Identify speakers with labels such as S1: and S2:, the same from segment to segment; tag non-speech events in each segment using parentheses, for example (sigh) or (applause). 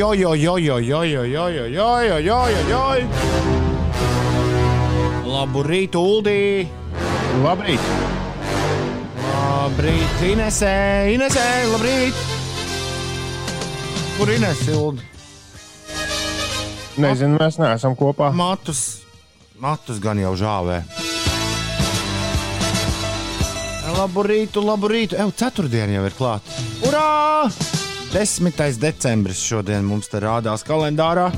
S1: oj, oj, oj, oj, oj, oj, oj, oj, oj, oj, oj, oj, oj. Labu rītu, Uldī!
S2: Labrīt!
S1: Labrīt, Inesē! Inesē, labrīt! Kur Ines Ildi?
S2: Nezinu, mēs neesam kopā.
S1: Matus, matus gan jau žāvē. Labu rītu, labu rītu. Eju, ceturtdiena jau ir klāta. Urā! 10. decembris šodien mums te rādās kalendārā,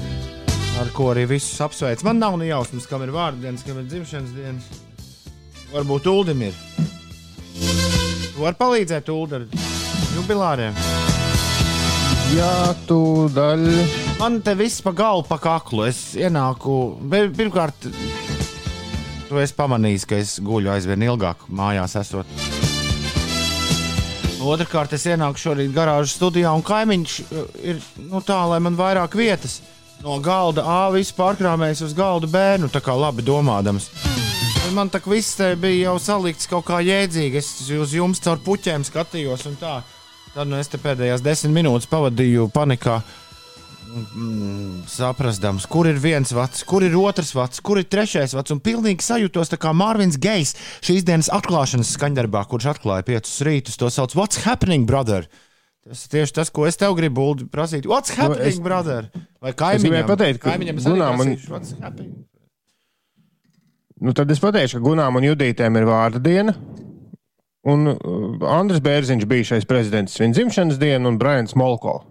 S1: ar ko arī visus apsveic. Man nav ne jausmas, kam ir vārdienas, kam ir dzimšanas dienas. Varbūt Uldim ir. Tu vari palīdzēt Uldim ar jubilāriem.
S2: Jā, tu daļai.
S1: Man te viss pa galvu, pa kaklu. Es ienāku. Pirmkārt, tu esi pamanījis, ka es guļu aizvien ilgāk mājās esot. Otrakārt, es ienāku šorīt garāžas studijā, un kaimiņš uh, ir nu, tā, lai man vairāk vietas. No galda A viss pārkrāmējis uz galda B, nu tā kā labi domādams. Man tā kā viss te bija jau salikts kaut kā jēdzīgi. Es uz jums caur puķiem skatījos, un tā. Tad nu, es te pēdējās desmit minūtes pavadīju panikā. Mm, saprastams, kur ir viens vats, kur ir otrs vats, kur ir trešais vats. Un pilnīgi sajūtos kā Mārvins Gejs šīs dienas atklāšanas skaņdarbā, kurš atklāja piecus rītus. To sauc What's happening, brother? Tas ir tieši tas, ko es tev gribu Uldi, prasīt. What's happening,
S2: es-
S1: brother? Vai
S2: Nu, gribēju
S1: kaimiņam?
S2: pateikt, ka
S1: kaimiņam es
S2: un-
S1: prasīšu, What's happening?
S2: Nu, tad es pateikšu, ka Gunām un Judītēm ir vārda diena. Un uh, Andris Bērziņš bija šais prezidents viņa dzimšanas diena, un Brians Molko.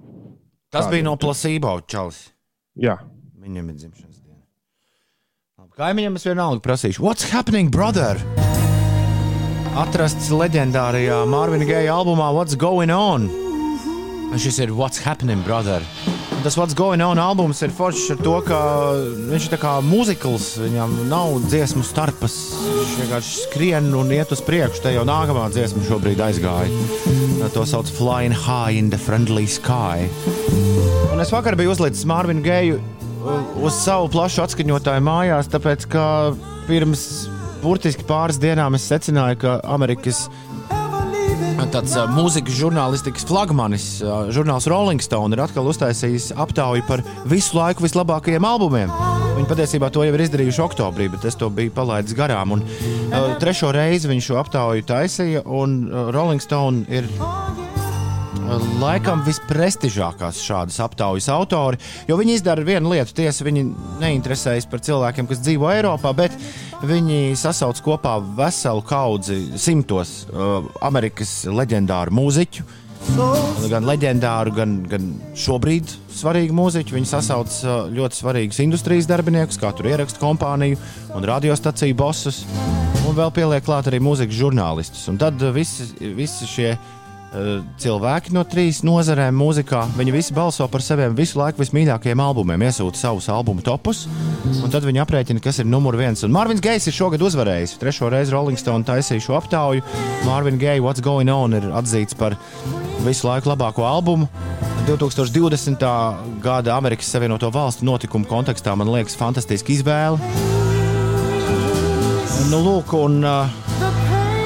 S1: Tas bija no placebo, Čalis.
S2: Jā,
S1: Viņam ir dzimšanas diena. Kaimiņam es vienalga prasīšu, What's happening, brother? Atrasts leģendārajā Mārviņa Geja albumā What's Going On? Šis ir What's happening, brother? Tas What's Going On albums ir foršs ar to, ka viņš ir kā muzikls, viņam nav dziesmu starpas. Viņš vienkārši skrien un iet uz priekšu. Te jau nākamā dziesma šobrīd aizgāja. To sauc Flying High in the Friendly Sky. Un es vakar biju uzlicis Mārviņu Geju uh, uz savu plašu atskaņotāju mājās, tāpēc ka pirms burtiski pāris dienām es secināju, ka Amerikas tāds uh, mūzikas žurnālistikas flagmanis, uh, žurnāls Rolling Stone, ir atkal uztaisījis aptauju par visu laiku vislabākajiem albumiem. Viņi patiesībā to jau ir izdarījuši oktobrī, bet es to biju palaidis garām. Un, uh, trešo reizi viņš šo aptauju taisīja, un uh, Rolling Stone ir laikam visprestižākās šādas aptaujas autori, jo viņi izdara vienu lietu. Tiesa, viņi neinteresējas par cilvēkiem, kas dzīvo Eiropā, bet viņi sasauc kopā veselu kaudzi simtos uh, Amerikas leģendāru mūziķu. Gan leģendāru, gan, gan šobrīd svarīgu mūziķu. Viņi sasauc uh, ļoti svarīgus industrijas darbiniekus, kā tur ierakstu kompāniju un radiostaciju bosus. Un vēl pieliek klāt arī mūzikas žurnālistus. Un tad visi, visi šie cilvēki no trīs nozarēm mūzikā. Viņi visi balso par saviem visu laiku vismīļākajiem albumiem, iesūta savus albumu topus, un tad viņi aprēķina, kas ir numur viens. Un Mārvins Gejs ir šogad uzvarējis. Trešo reizi Rolling Stone taisīja šo aptauju. Mārvins Gejs, What's Going On, ir atzīts par visu laiku labāko albumu. 2020. gada Amerikas Savienoto Valstu notikumu kontekstā man liekas fantastiska izvēle. Nu, lūk, un, uh,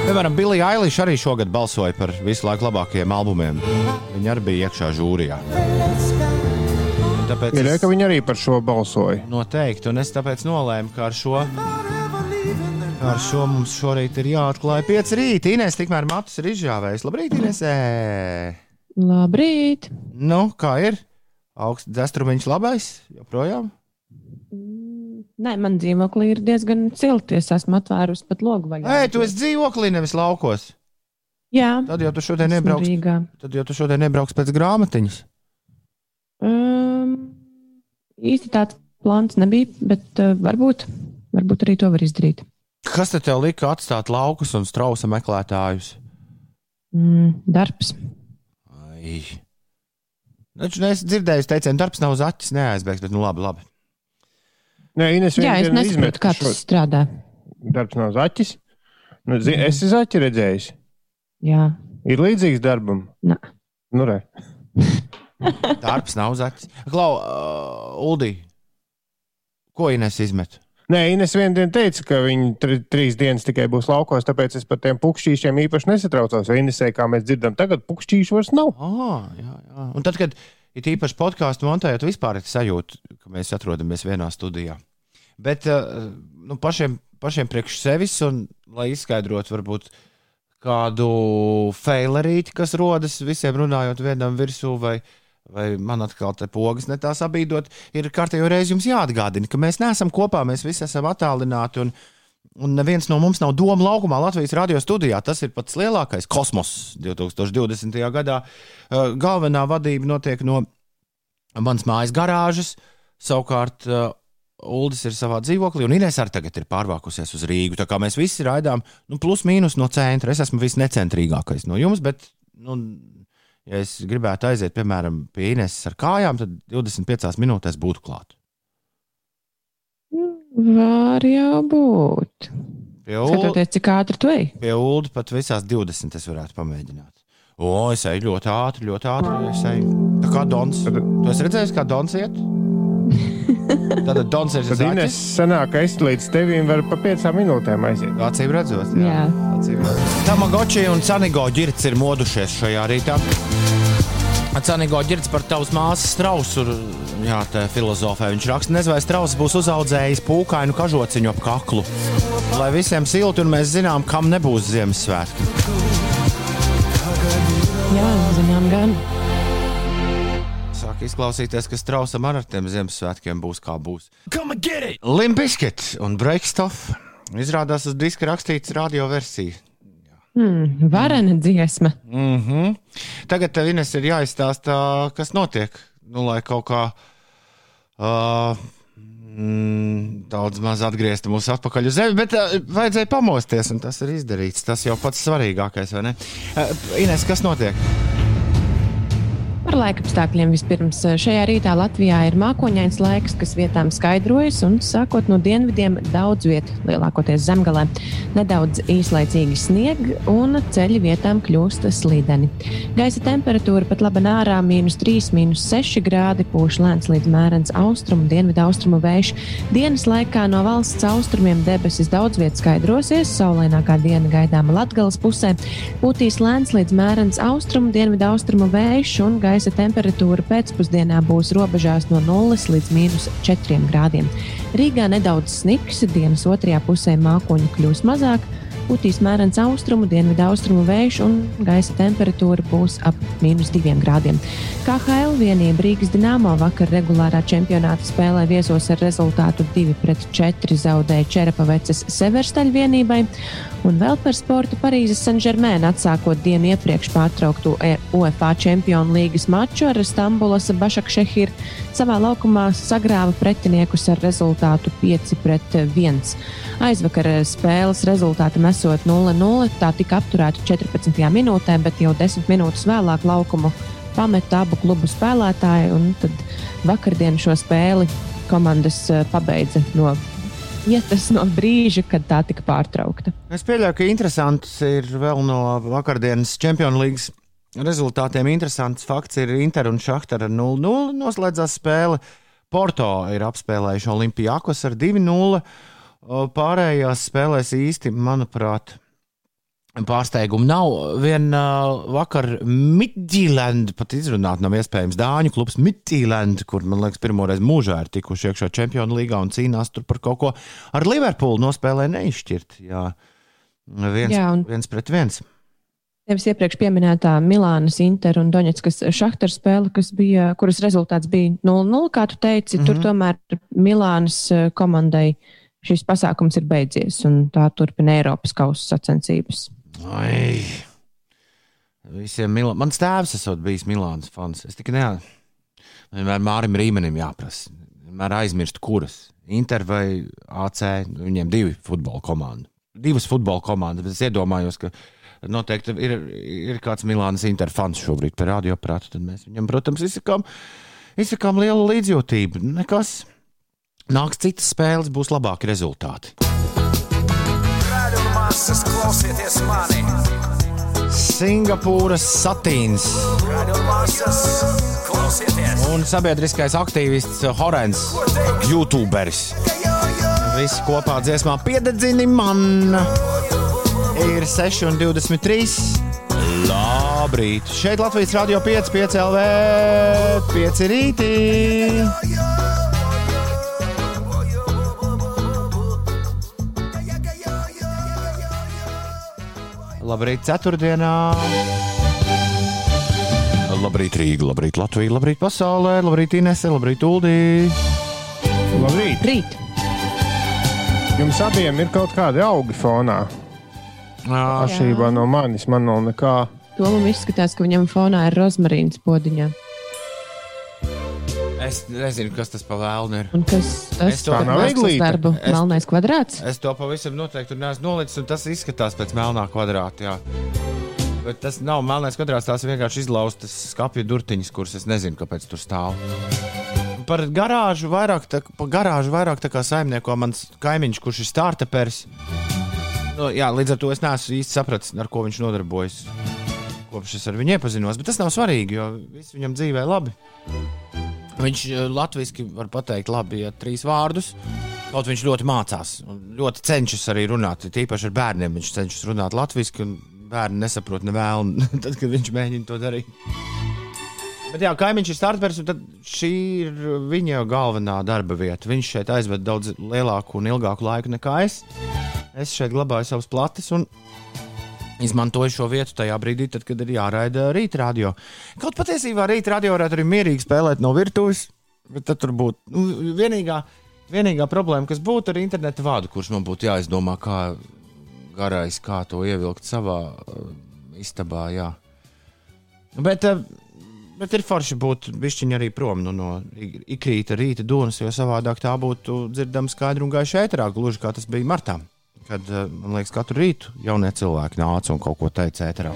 S1: piemēram, Bilija Eiliša arī šogad balsoja par visu laiku labākajiem albumiem. Viņa arī bija iekšā žūrijā. Un Tāpēc
S2: ir
S1: es
S2: ka viņi arī par šo balsoja.
S1: noteikti, un es tāpēc nolēmu, ka ar šo, ar šo mums šorīt ir jāatklāj pieci rīti. Inês tikmēr matus ir izžāvējis. Labrīt, Inêsē!
S3: Labrīt!
S1: Nu, kā ir? Augsts dzestrumiņš labais, joprojām.
S3: Nē, man dzīvoklī ir diezgan silti. Es esmu atvērusi pat logu.
S1: Ei, tu esi dzīvoklī, nevis laukos.
S3: Jā,
S1: Tad jau tu šodien
S3: esmu
S1: nebrauks,
S3: Rīgā.
S1: tad jau tu šodien nebrauks pēc grāmatiņas.
S3: Um, īsti tāds plāns nebija, bet uh, varbūt, varbūt arī to var izdarīt.
S1: Kas te tev lika atstāt laukus un strausa meklētājus?
S3: Mm, darbs.
S1: Ai. Taču es dzirdēju, teicienu, darbs nav zaķis, neaizbēgs, bet nu labi, labi.
S2: Nē, Ines
S3: Jā, es nesaprotu, kā tas strādā.
S2: darbs nav zaķis. Nu, zi, es esmu zaķi redzējis.
S3: Jā,
S2: Ir līdzīgs darbam.
S3: Nē.
S2: Nu, re. (laughs)
S1: Darbs nav zaķis. Klau, uh, Uldi, ko Ines izmet?
S2: Nē, Ines vienā dienā teica, ka viņi tri, trīs dienas tikai būs laukos, tāpēc es par tiem pukšķīšiem īpaši nesatraucos. Jo Inesē, kā mēs dzirdam, tagad pukšķīšu vairs nav.
S1: Ah, jā, jā. Un tad, kad it īpaši podkāstu montējot, vispār ir sajūta, ka mēs atrodamies vienā studijā. Bet uh, nu, pašiem, pašiem priekš sevis, un lai izskaidrotu, varbūt kādu failerīti, kas rodas visiem runājot vienam virsū, vai, vai man atkal te pogas ne tā sabīdot, ir kārtējo reizi jums jāatgādina, ka mēs neesam kopā, mēs visi esam attālināti. Un, Un neviens no mums nav doma laukumā Latvijas radio studijā. Tas ir pats lielākais kosmos 2020. gadā. Uh, galvenā vadība notiek no manas mājas garāžas. Savukārt uh, Uldis ir savā dzīvoklī, un Inês arī tagad ir pārvākusies uz Rīgu. Tā kā mēs visi raidām, nu, plus mīnus no centra. Es esmu visnecentrīgākais no jums, bet, nu, ja es gribētu aiziet, piemēram, pie Inês ar kājām, tad 25 minūtēs būtu klāt.
S3: Var jau būt.
S1: Ulda,
S3: Skatoties, cik ātri tu ej.
S1: pie Ulda pat visās 20 es varētu pamēģināt. O, es eju ļoti ātri, ļoti ātri. Es eju. Tā kā Dons. Tu esi redzējis, kā Dons iet? Tad Dons ir
S2: Tad Ines
S1: zaķis.
S2: sanāk, ka es līdz tevim varu pa piecām minūtēm aiziet.
S1: Acīm redzot, jā.
S3: Jā.
S1: Tamagoči un Canigo ģirts ir modušies šajā rītā. Canigo ģirts par tavas māsas strausu. Jā, tā filozofē viņš raksta, nezinu, vai strauss būs uzaudzējis pūkainu kažociņu ap kaklu. Lai visiem silti un mēs zinām, kam nebūs Ziemassvētki.
S3: Jā, zinām, gan.
S1: Sāk izklausīties, ka strausam ar tiem Ziemassvētkiem būs kā būs. Limbiskit un Breakstuff izrādās uz diska rakstīts radioversija.
S3: Hmm, varena dziesma.
S1: Mm -hmm. Tagad tev Ines, ir jāizstāsta, kas notiek. Nu, lai kaut kā uh, mm, daudz maz atgrieztu mūs atpakaļ uz zemi, bet uh, vajadzēja pamosties, un tas ir izdarīts. Tas jau pats svarīgākais, vai ne? Uh, Ines, kas notiek?
S3: Par laika apstākļiem vispirms. Šajā rītā Latvijā ir mākoņains laiks, kas vietām skaidrojas, un sākot no dienvidiem daudz vietu, lielākoties zemgalē, nedaudz īslaicīgi snieg, un ceļi vietām kļūst slīdeni. Gaisa temperatūra pat laba nārā - mīnus 3, mīnus 6 grādi, pūš lēns līdz mērens austrumu, dienvidu austrumu vējš. Dienas laikā no valsts austrumiem debesis daudz vietā skaidrosies, saulainākā diena gaidāma Latgales pusē, pūtīs lēns līdz mērens austrumu, dienvidu austrumu vējš un gaisa temperatūra pēcpusdienā būs robežās no 0 līdz mīnus 4 grādiem. Rīgā nedaudz sniks, dienas otrajā pusē mākoņu kļūs mazāk. Putīs mērens austrumu, dienvidu austrumu vējš un gaisa temperatūra būs ap mīnus 2 grādiem. KHL vienība Rīgas Dienāmo vakar regulārā čempionāta spēlē viesos ar rezultātu 2-4 zaudēja Čerapavecas Severstaļa vienībai. Un vēl par sportu Parīzes Saint-Germain atsākot dienu iepriekš pārtraukto E- UEFA Čempionu līgas maču ar Stambulas Bašakšehiru savā laukumā sagrāva pretiniekus ar rezultātu 5-1. Aizvakar spēles rezultātam esot 0-0, tā tika apturēta 14. minūtē, bet jau 10 minūtes vēlāk laukumu pameta abu klubu spēlētāji. Tad vakardien šo spēli komandas eh, pabeidza no vietas, no brīža, kad tā tika pārtraukta.
S1: Es pieļauju, ka interesants ir vēl no vakardienas Champions League rezultātiem. Interesants fakts ir Inter un Šachtara 0-0 noslēdzās spēle. Porto ir apspēlējuši Olimpijākos ar 2-0. Pārējās spēlēs īsti, manuprāt, pārsteigumu nav. Vien uh, vakar Midtjylland, pat izrunāt nav iespējams Dāņu klubs Midtjylland, kur, man liekas, pirmoreiz mūžā ir tikuši iekšā Čempionu līgā un cīnās tur par kaut ko. Ar Liverpoolu nospēlē neizšķirt. Jā, viens,
S3: Jā, un-
S1: viens pret viens.
S3: Tevis iepriekš minētā Milānas, Inter un Doņetskas šahtar spēle, kas bija, kuras rezultāts bija 0-0, kā tu teici, mm -hmm. tur
S1: Mhm.
S3: tomēr Milānas komandai šis pasākums ir beidzies un tā turpina Eiropas kausa sacensības.
S1: Ai. Visiem Milā... Mans tēvs esot bijis Milānas fans. Es tikai neatceros. Vienmēr Mārim Rīmenim jāprasa. Vienmēr aizmirst, kuras. Inter vai AC. Viņiem divi futbola komandas. Divas futbola komandas, bet es iedomājos, ka noteikti ir, ir kāds Milānas Inter fans šobrīd par radioaparātu. Tad mēs viņam, protams, izsakām, izsakām lielu līdzjūtību. Nekas. Nāks citas spēles, būs labāki rezultāti.
S4: Masas klausieties mani!
S1: Singapūras satīns.
S4: Masas!
S1: Un sabiedriskais aktīvists Horens, YouTuberis. Visi kopā dziesmā piededzini man. Ir 6,23. Labrīt! Šeit Latvijas Rādio 5, 5 LV, 5 rītī. Labrīt, ceturtdienā! Labrīt, Rīga, labrīt, Latvija, labrīt, pasaulē, labrīt, Inese, labrīt, Uldī.
S2: Labrīt!
S3: Rīt.
S2: Jums abiem ir kaut kādi augi fonā. Atšķirībā no manis, man nav nekā.
S3: Tomam izskatās, ka viņam fonā ir rozmarīns podiņā.
S1: Es nezinu, kas tas par vēlnu ir.
S3: Un kas
S1: Es to-
S3: darbu?
S1: Es-
S3: Melnais kvadrāts.
S1: Es to pavisam noteikti neesmu nolicis, un tas izskatās pēc melnā kvadrāta. Jā. Bet tas nav melnais kvadrāts, tās vienkārši izlaustas skāpju durtiņas, kuras es nezinu, kāpēc tur stāv. Par garāžu vairāk, tā, par garāžu vairāk tā kā saimnieko mans kaimiņš, kurš ir startupers. Nu, jā, līdz ar to es neesmu īsti sapratis, ar ko viņš nodarbojas. Kopš es ar viņu iepazinos, bet tas nav svarīgi, jo viss viņam dzīvē labi. Viņš latviešu var pateikt, labi, ja trīs vārdus. Kaut viņš ļoti mācās ļoti cenšas arī runāt. Tīpaši ar bērniem viņš cenšas runāt latviešu, un bērni nesaprot nevēlu, (laughs) tad, kad viņš mēģina to darīt. Bet jā, kaimiņš ir starters, un šī ir viņa galvenā darba vieta. Viņš šeit aizved daudz lielāku un ilgāku laiku nekā es. Es šeit glabāju savus plates un izmantoju šo vietu tajā brīdī, tad, kad ir jāraida rītradio. Kaut patiesībā rītradio varētu arī mierīgi spēlēt no virtuves, bet tad tur būtu nu, vienīgā, vienīgā problēma, kas būtu ar interneta vādu, kurš man būtu jāizdomā, kā garais, kā to ievilkt savā uh, istabā. Jā. Bet, uh, bet ir forši būt bišķiņi arī prom nu, no ik- ikrīta rīta donas, jo savādāk tā būtu dzirdama skaidri un gaiši ēterā, gluži kā tas bija martā. Kad, uh, man liekas, katru rītu jaunie cilvēki nāca un kaut ko teica ēterā.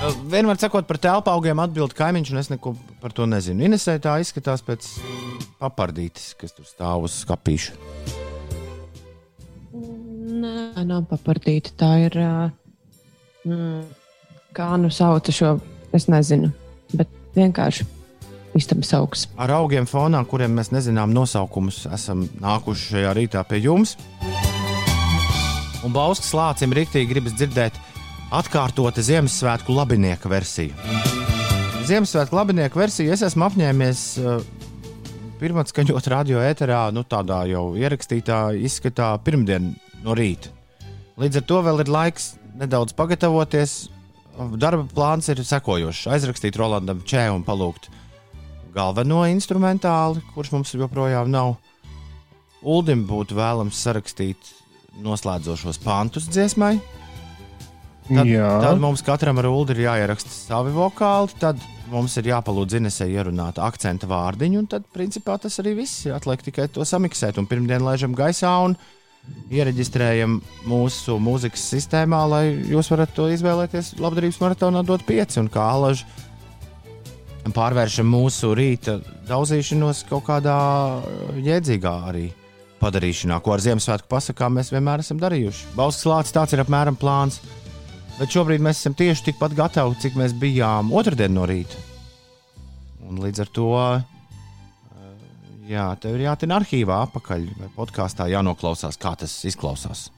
S1: Uh, Vienmēr sakot par telpu augiem, atbild kaimiņš, un es neko par to nezinu. Inesē tā izskatās pēc papardītes, kas tur stāv uz skapīša.
S3: Nē, nav papartīta. Tā ir. ā, Mm, kā nu sauca šo? Es nezinu. Bet vienkārši istabas augsts.
S1: Ar augiem fonā, kuriem mēs nezinām nosaukumus, esam nākuši šajā rītā pie jums. Un Bauskas lācim rīktīgi gribas dzirdēt atkārtota Ziemassvētku labinieka versiju. Ziemassvētku labinieku versiju es esmu apņēmies uh, pirmā skaņot radio ēterā, nu tādā jau ierakstītā izskatā pirmdien no rīta. Līdz ar to vēl ir laiks nedaudz pagatavoties. Darba plāns ir sekojošs. Aizrakstīt Rolandam Čē un palūgt galveno instrumentāli, kurš mums joprojām nav. Uldim būtu vēlams sarakstīt noslēdzošos pantus dziesmai. Tad,
S2: Jā.
S1: tad mums katram ar ulu ir jāieraksta savi vokāli, tad mums ir jāpalūdz Inesē ierunāt akcentu vārdiņu, un tad, principā, tas arī viss. Atliek tikai to samiksēt, un pirmdien laižam gaisā un iereģistrējam mūsu mūzikas sistēmā, lai jūs varat to izvēlēties labdarības maratonā dot pieci un kā alaži pārvēršam mūsu rīta daudzīšanos kaut kādā uh, jēdzīgā arī padarīšanā, ko ar Ziemassvētku pasakām mēs vienmēr esam darījuši. Bauskas lācis tāds ir apmēram plāns. Bet šobrīd mēs esam tieši tikpat gatavi, cik mēs bijām otrdien no rīta. Un līdz ar to, uh, jā, tev ir jātiek arhīvā apakaļ vai podkāstā jānoklausās, kā tas izklausās.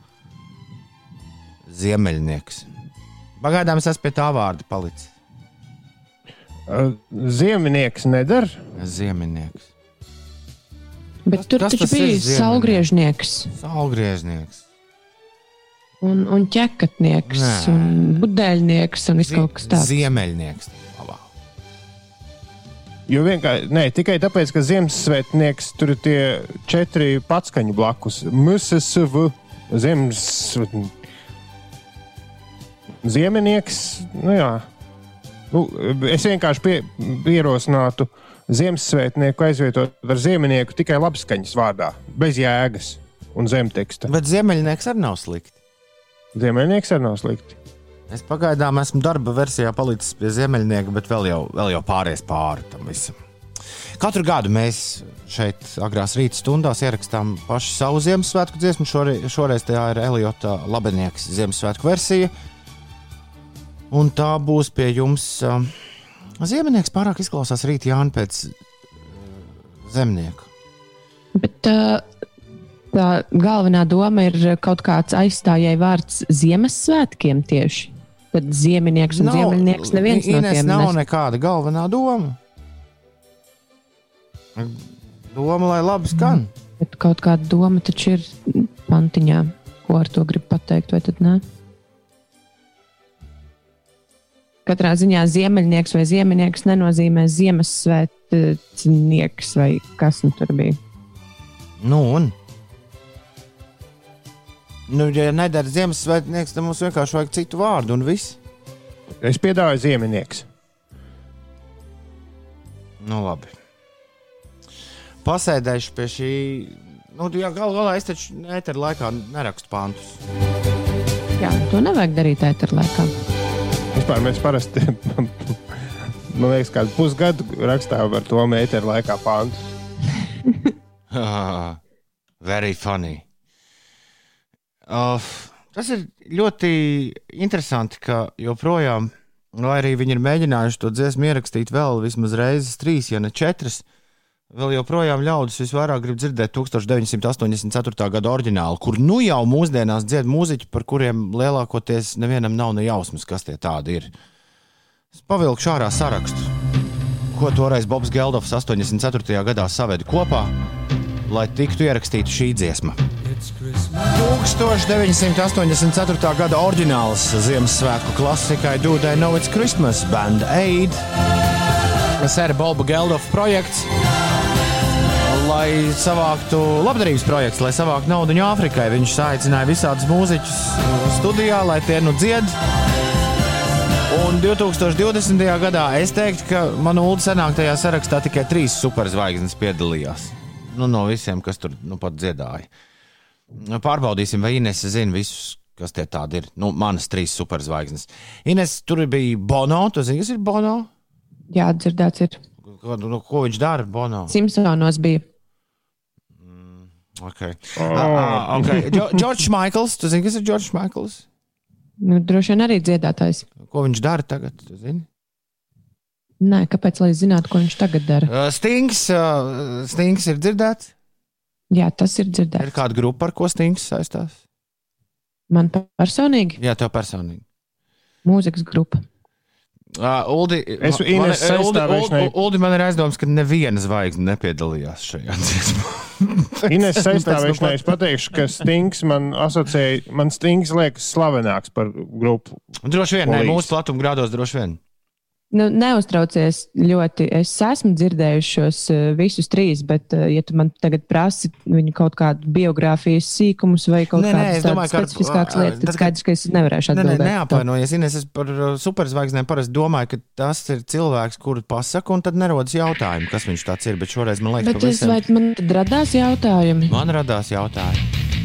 S1: Ziemeļnieks. Pagaidām es esmu pie tā vārda palicis.
S2: Ziemnieks nedara.
S1: Ziemeļnieks.
S3: Bet
S1: Kas-
S3: tur
S1: kas
S3: taču
S1: tas
S3: bija saulgriežnieks
S1: Saulgriežnieks.
S3: un, un ķekatnieks
S1: Nē.
S3: un budeļnieks un viss kaut kas tāds.
S1: Ziemeļnieks. Labā.
S2: Jo vienkārši ne, tikai tāpēc, ka Ziemassvētnieks tur ir tie četri patskaņu blakus. MSV, Ziemassvētnieks. Ziemenieks, nu jā. Nu, es vienkārši pie, ierosinātu Ziemassvētnieku aizvietot ar Ziemnieku tikai labskaņas vārdā, bez jēgas un zemteksta.
S1: Bet ziemeļnieks arī nav slikti.
S2: Ziemnieks arī nav slikti.
S1: Es pagaidām esmu darba versijā palicis pie ziemeļnieka, bet vēl jau, vēl jau pāries pāri tam visam. Katru gadu mēs šeit, agrās rīta stundās, ierakstām pašu savu Ziemassvētku dziesmu. Šoreiz, šoreiz tā ir Elijota Labenieks Ziemassvētku versija. Un tā būs pie jums. Uh, Ziemnieks pārāk izklausās rīta Jānis pēc uh, zemnieka.
S3: Bet uh, tā galvenā doma ir kaut kāds aizstājai vārds Ziemassvētkiem tieši. Tad zieminieks un ziemeļnieks neviens no
S1: Ines
S3: tiem
S1: nav
S3: nes-
S1: nekāda galvenā doma. Doma, lai labi skan.
S3: Bet kaut kāda doma taču ir pantiņā, ko ar to grib pateikt, vai tad ne? Katrā ziņā ziemeļnieks vai zieminieks nenozīmē Ziemassvētnieks vai kas nu tur bija.
S1: Nu, un? Nu, ja nedara Ziemassvētnieks, tad mums vienkārši vajag citu vārdu un viss.
S2: Es piedāvāju zieminieks.
S1: Nu, labi. Pasēdēšu pie šī. Nu, jā, gal galā es taču neteru laikā nerakstu pantus.
S3: Jā, to nevajag darīt ēterā laikā.
S2: Vispār mēs parasti, (laughs) man liekas, kādu pusgadu rakstām ar to mēteru laikā pāntu.
S1: Very funny. Uh, tas ir ļoti interesanti, ka joprojām, lai arī viņi ir mēģinājuši to dziesmu ierakstīt vēl vismaz reizes, trīs, ja ne četras, vēl joprojām ļaudis visvairāk grib dzirdēt 1984. gada oriģinālu, kur nu jau mūsdienās dzied mūziķi, par kuriem lielākoties nevienam nav ne jausmas, kas tie tādi ir. Es pavilku ārā sarakstu, ko toreiz Bobs Geldofs 84. gadā saveda kopā, lai tiktu ierakstīta šī dziesma. 1984. gada oriģināls Ziemassvētku klasikai Dūdai Know It's Christmas Band Aid. Sēra Boba Geldofa projekts, lai savāktu labdarības projekts, lai savāktu naudu Āfrikai. Viņš aicināja visādus mūziķus studijā, lai tie nu dzied. Un 2020. gadā es teiktu, ka manā ULD senākajā sarakstā tikai trīs superzvaigznes piedalījās. Nu, no visiem, kas tur nu pat dziedāja. Pārbaudīsim, vai Ines zina visus, kas tie tādi ir. Nu, manas trīs superzvaigznes. Ines, tur bija Bono. Tu zini, kas ir Bono?
S3: Jā, dzirdēts ir.
S1: Ko, nu, ko viņš dara? Bono.
S3: Simpsonos bija.
S1: Okay. Oh. Uh, okay. Džordžs Maikls. Tu zini, kas ir Džordžs Maikls?
S3: Nu, droši vien arī dziedātājs.
S1: Ko viņš dara tagad?
S3: Nē, kāpēc, lai zinātu, ko viņš tagad dara?
S1: Uh, Stings, uh, Stings ir dzirdēts.
S3: Jā, tas ir
S1: Ir
S3: dzirdēts.
S1: kāda grupa, ar ko Stings saistās?
S3: Man personīgi
S1: Jā, tev personīgi.
S3: mūzikas grupa.
S1: Uh, Uldi,
S2: Es
S1: man- Uldi, Uldi, Uldi, man ir aizdoms, ka neviena zvaigzne nepiedalījās šajā (laughs) dziesmā.
S2: Ines aizstāvēšanai
S1: nu
S2: es pateikšu, ka Stings man asociēja, man Stings liekas slavenāks par grupu.
S1: Droši vien, ne, mūsu platuma grādos droši vien.
S3: Nu, neuztraucies ļoti. Es esmu dzirdējuši šos uh, visus trīs, bet, uh, ja tu man tagad prasi viņu kaut kādu biogrāfijas sīkumus vai kaut
S1: Nē, nē,
S3: kādas
S1: es domāju, ka
S3: specifiskākas
S1: ā,
S3: lietas,
S1: tad,
S3: skaidrs, ka es nevarēšu
S1: Nē, nē,
S3: atbildēt.
S1: neapvainojies. Ines, es par uh, superzvaigznēm parasti domāju, ka tas ir cilvēks, kuru pasaka, un tad nerodas jautājumu, kas viņš tāds ir. Bet šoreiz man liekas,
S3: Bet
S1: ka
S3: es,
S1: visiem...
S3: vai man radās jautājumi?
S1: man radās jautājumi.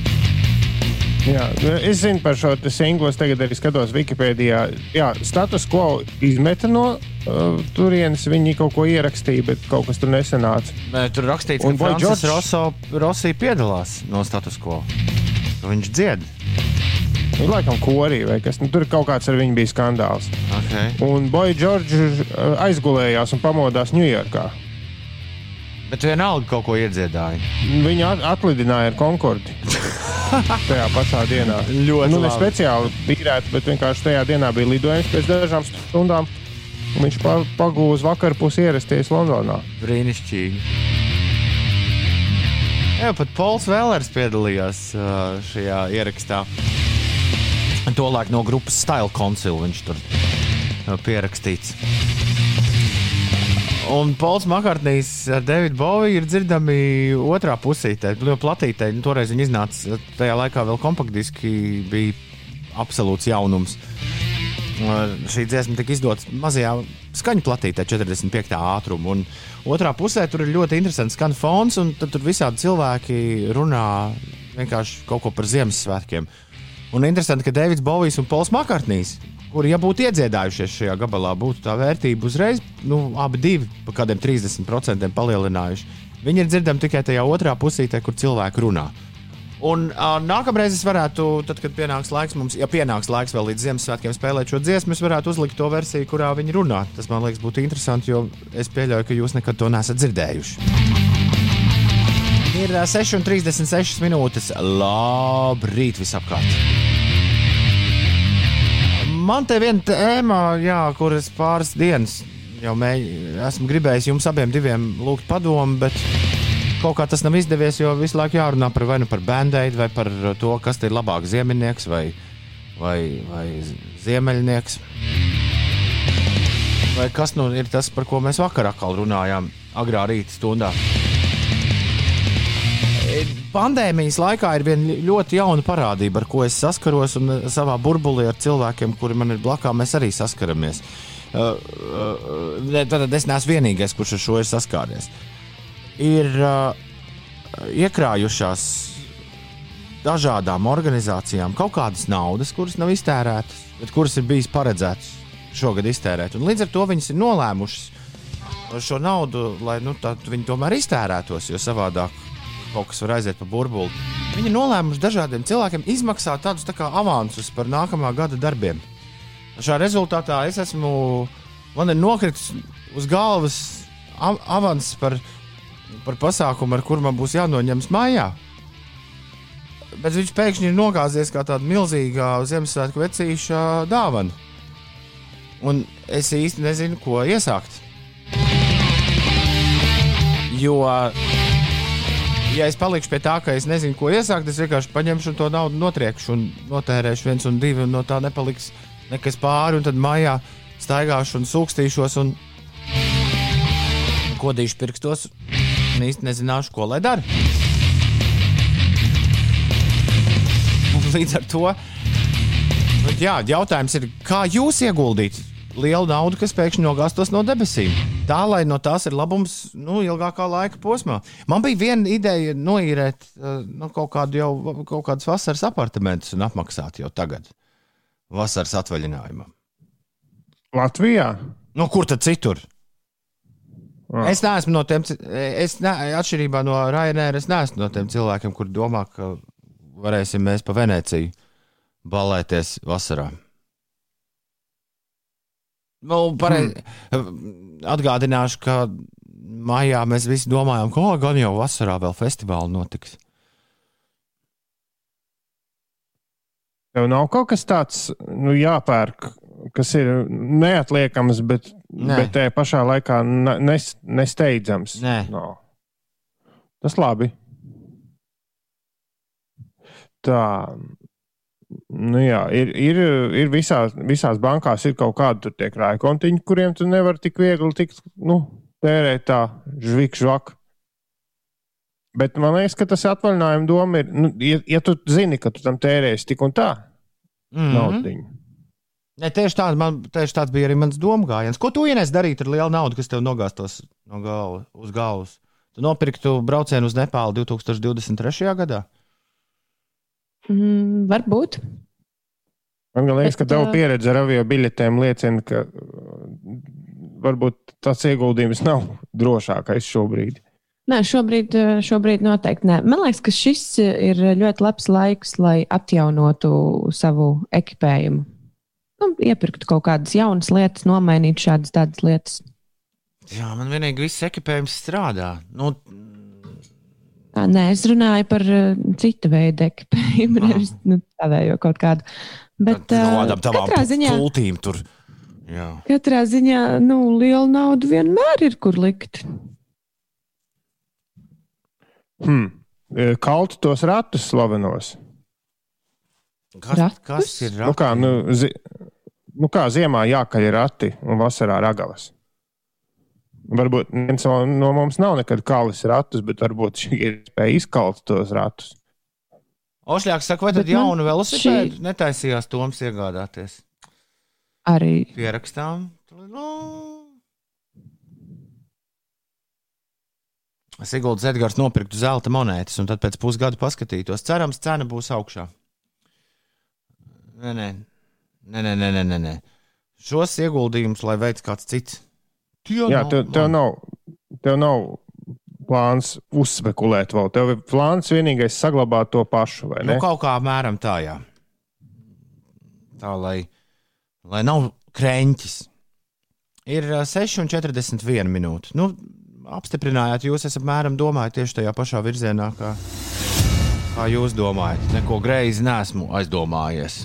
S2: Jā, nu, es zinu par šo singlu, es tagad arī skatos Wikipēdijā. Jā, status quo izmeta no uh, turienes, viņi kaut ko ierakstīja, bet kaut kas tur nesanāca.
S1: Nē, Tur rakstīts, ka
S2: Un Boy
S1: Francis
S2: George?
S1: Rossi piedalās no status quo. Ka Viņš dzied.
S2: Nu, laikam korī vai kas, nu, tur kaut kāds ar viņu bija skandāls.
S1: Okay.
S2: Un Boja Džordžs uh, aizgulējās un pamodās Ņujorkā.
S1: Bet vienalga kaut ko iedziedāja.
S2: Viņu at atlidināja ar Concordi. (laughs) tajā pašā dienā.
S1: Ļoti
S2: nu, ne
S1: labi.
S2: speciāli pīrēt, bet vienkārši tajā dienā bija lidojums pēc dažām stundām. un Viņš pa, pagūs vakarā pusi ierasties Londonā.
S1: Brīnišķīgi. Jā, pat Pols Vēlers piedalījās šajā ierakstā. Tolēk no grupas Style Council viņš tur pierakstīts. Un Pols Makārtnīs ar Davidu Boviju ir dzirdami otrā pusītē, ļoti platītē. Nu, toreiz viņi iznāca, tajā laikā vēl kompaktdiski bija absolūts jaunums. Šī dziesma tika izdota mazajā skaņu platītē, 45. ātrumā. Otrā pusē tur ir ļoti interesants skan fons, un tur visādi cilvēki runā vienkārši kaut ko par Ziemassvētkiem. Un interesanti, ka Deivids Bovijs un Pols Makārtnīs, kuri, ja būtu iedziedājušies šajā gabalā, būtu tā vērtība uzreiz, nu, abi divi pa kādiem 30% palielinājuši. Viņi ir dzirdami tikai tajā otrā pusītē, kur cilvēki runā. Un uh, nākamreiz es varētu, tad, kad pienāks laiks mums, ja pienāks laiks vēl līdz Ziemassvētkiem spēlēt šo dziesmu, es varētu uzlikt to versiju, kurā viņi runā. Tas man liekas, būtu interesanti, jo es pieļauju, ka jūs nekad to nesat dzirdējuši. Ir ā, 6,36 minūtes. Labrīt, visapkārt! Man te viena tēma, jā, kuras pāris dienas jau mēģ, esmu gribējis jums abiem diviem lūgt padomu, bet kaut kā tas nav izdevies, jo visu laiku jārunā par vai nu par bandēdu, vai par to, kas ir labāk ziemeļnieks vai, vai, vai ziemeļnieks. Vai kas nu ir tas, par ko mēs vakar atkal runājām, agrā rīta stundā? Pandēmijas laikā ir viena ļoti jauna parādība, ar ko es saskaros, un uh, savā burbulī ar cilvēkiem, kuri man ir blakā, mēs arī saskaramies. Uh, uh, tad es neesmu vienīgais, kurš ar šo ir saskāries. Ir uh, iekrājušās dažādām organizācijām kaut kādas naudas, kuras nav iztērētas, bet kuras ir bijis paredzētas šogad iztērēt. Un līdz ar to viņas ir nolēmušas šo naudu, lai nu, viņi tomēr iztērētos, jo savādāk kaut kas var aiziet pa burbuli. Viņi ir nolēmuši dažādiem cilvēkiem izmaksāt tādus tā kā avansus par nākamā gada darbiem. Šā rezultātā es esmu, man ir nokritis uz galvas av avans par, par pasākumu, ar kuru man būs jānoņemas mājā. Bet viņš pēkšņi ir nogāzies kā tāda milzīga Ziemassvētku vecīša dāvana. Un es īsti nezinu, ko iesākt. Jo ja es palikšu pie tā, ka es nezinu, ko iesākt, es vienkārši paņemšu to naudu, notriekšu un notērēšu viens un divi, un no tā nepaliks nekas pāri. Tad mājā staigāšu un sūkstīšos un kodīšu pirkstos un īsti nezināšu, ko lai dara. Un līdz ar to jā, jautājums ir, kā jūs ieguldīt lielu naudu, kas pēkšņi nogāztos no debesīm. Tā, lai no tās ir labums nu, ilgākā laika posmā. Man bija viena ideja noīrēt nu, kaut, kādu jau, kaut kādus vasaras apartamentus un apmaksāt jau tagad, vasaras atvaļinājumam.
S2: Latvijā?
S1: Nu, kur tad citur?
S2: Ah.
S1: Es neesmu no tiem, es ne, atšķirībā no Rainēra, es neesmu no tiem cilvēkiem, kur domā, ka varēsim mēs pa Venēciju balēties vasarā. Nu, pareiz, hmm. Atgādināšu, ka maijā mēs visi domājām, ka gan jau vasarā vēl festivāli notiks.
S2: Tev nav kaut kas tāds, nu, jāpērk, kas ir neatliekams, bet,
S1: Nē.
S2: bet tajā pašā laikā nes, nesteidzams.
S1: Nē.
S2: No. Tas labi. Tā, Nu jā, ir, ir, ir visās, visās bankās ir kaut tur tie krājkontiņi, kuriem tu nevari tik viegli tikt, nu, tērēt tā žvik, žvak. Bet man liekas, ka tas atvaļinājuma doma ir, nu, ja, ja tu zini, ka tu tam tērēsi tik un tā, mm. -hmm. naudiņu.
S1: Ne, tieši, tāds, man, tieši tāds bija arī mans gājiens. Ko tu ienes darīt ar lielu naudu, kas tev nogāztos no galva, uz galvas? Tu nopirktu braucienu uz Nepālu 2023. gadā?
S3: Mm, varbūt.
S2: Man liekas, ka tava pieredze ar avio biļetēm liecina, ka varbūt tas ieguldījums nav drošākais šobrīd.
S3: Nē, šobrīd, šobrīd noteikti nē. Man liekas, ka šis ir ļoti labs laiks, lai atjaunotu savu ekipējumu. Nu, iepirktu kaut kādas jaunas lietas, nomainītu šādas tādas lietas.
S1: Jā, man vienīgi viss ekipējums strādā. Nu,
S3: Tā, nē, es runāju par uh, citu veidu ekipējumu, (laughs)
S1: Ah.
S3: nevis nu, tādu kaut kādu. Bet
S1: no
S3: uh,
S1: kādām tavām
S3: katrā ziņā,
S1: pultīm tur. Jā.
S3: katrā ziņā nu, liela nauda vienmēr ir kur likt.
S2: Hmm. E, Kaltu tos ratus slavenos.
S1: Kas,
S3: Ratus?
S1: kas ir
S2: Nu kā,
S1: rati?
S2: nu, zi, nu kā ziemā jākaļ rati un vasarā ragavas. Varbūt viens no, no mums nav nekad kalis ratus, bet varbūt šī ir spēja izkalt tos ratus.
S1: Ošļāks saka, vai tad
S3: Bet
S1: jaunu velosipēdu
S3: šī-
S1: netaisījās Toms iegādāties?
S3: Arī
S1: Pierakstām. Nu. Siguldas Edgars nopirktu zelta monētas, un tad pēc pusgada paskatītos. Cerams, cena būs augšā. Nē, nē, nē, nē, nē, nē, nē, nē. Šos ieguldījumus, lai veids kāds cits. Tie
S2: Jā, tev, tev, nav, tev nav plāns uzspekulēt vēl. Tev ir plāns vienīgais saglabāt to pašu, vai ne?
S1: Nu, kaut kā apmēram tā, jā. Tā, lai, lai nav krēņķis. Ir ā, 6,41 minūte. Nu, apstiprinājāt, jūs esat apmēram domājat tieši tajā pašā virzienā, kā, kā jūs domājat. Neko greizi nesmu aizdomājies.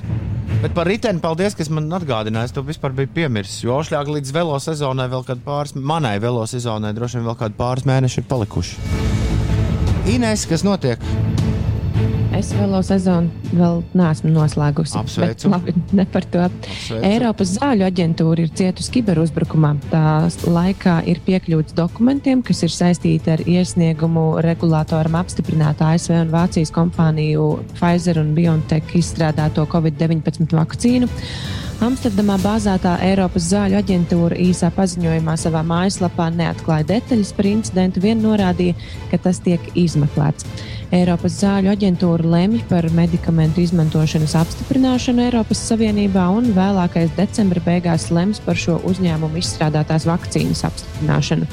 S1: Bet par riteni paldies, kas man atgādināja. Es to vispār biju piemirsis. Jo šļāk līdz velo sezonai vēl kādu pāris, manai velo sezonai droši vien vēl kādu pāris mēneši ir palikuši. Inês, kas notiek?
S3: Es velo sezonu vēl neesmu noslēgusi.
S1: Apsveicu.
S3: Labi, ne par to.
S1: Apsveicu.
S3: Eiropas zāļu aģentūra ir cietusi kiberuzbrukumā. Tās laikā ir piekļūts dokumentiem, kas ir saistīti ar iesniegumu regulātoram apstiprināt ASV un Vācijas kompāniju Pfizer un BioNTech izstrādāto Covid-19 vakcīnu. Amsterdamā bāzētā Eiropas zāļu aģentūra īsā paziņojumā savā mājaslapā neatklāja detaļas par incidentu, vien norādīja, ka tas tiek izmeklēts. Eiropas zāļu aģentūra lemj par medikamentu izmantošanas apstiprināšanu Eiropas Savienībā un vēlākais decembra beigās lems par šo uzņēmumu izstrādātās vakcīnas apstiprināšanu.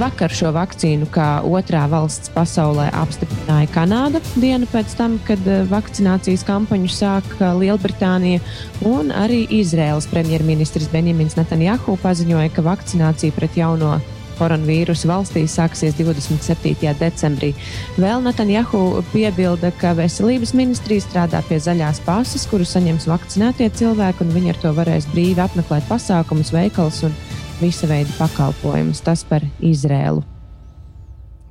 S3: Vakar šo vakcīnu kā otrā valsts pasaulē apstiprināja Kanāda dienu pēc tam, kad eh, vakcinācijas kampaņu sāka Lielbritānija, un arī Izraels premjerministrs Benjamins Netanjahu paziņoja, ka vakcinācija pret jauno koronavīrusu valstī sāksies 27. decembrī. Vēl Netanjahu piebilda, ka veselības ministrija strādā pie zaļās pases, kuru saņems vakcinētie cilvēki, un viņi ar to varēs brīvi apmeklēt pasākumus, veikals un visa veida pakalpojumus. Tas par Izrēlu.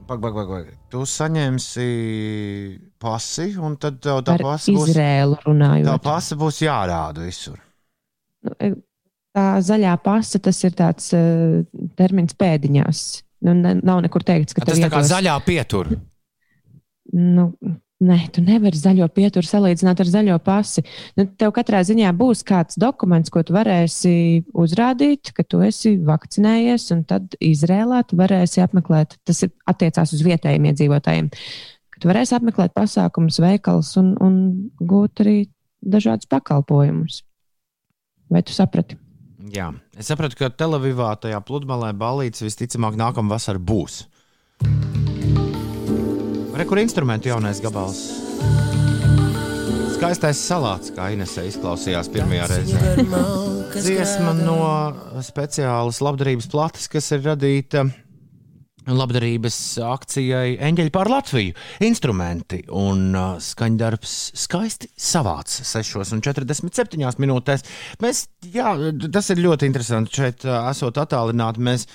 S1: Pag, pag, pag, pag. Tu saņemsi pasi, un tad tev tā pasi būs,
S3: Izrēlu
S1: tā
S3: runājot.
S1: pasi būs jārāda visur.
S3: Nu, e, Tā zaļā pasta, tas ir tāds uh, termins pēdiņās. Nu, ne, nav nekur teikts, ka
S1: Tas
S3: tev
S1: tā kā zaļā pietura.
S3: Nu, nē, tu nevari zaļo pieturu salīdzināt ar zaļo pasi. Nu, tev katrā ziņā būs kāds dokuments, ko tu varēsi uzrādīt, ka tu esi vakcinējies, un tad Izrēlā tu varēsi apmeklēt. Tas ir attiecās uz vietējiem iedzīvotājiem. Tu varēsi apmeklēt pasākumus, veikals un, un gūt arī dažādus pakalpojumus. Vai tu saprati?
S1: Jā, es sapratu, ka Telavivā tajā pludmalē balīts visticamāk nākamā vasara būs. Re, kur instrumentu jaunais gabals? Skaistais salāts, kā Inesē izklausījās pirmajā reizē. Dziesma no speciālas labdarības plates, kas ir radīta labdarības akcijai Eņģeļi pār Latviju. Instrumenti un uh, skaņdarbs skaisti savāds 6,47 minūtēs. Mēs, jā, tas ir ļoti interesanti. Šeit uh, esot attālināti, mēs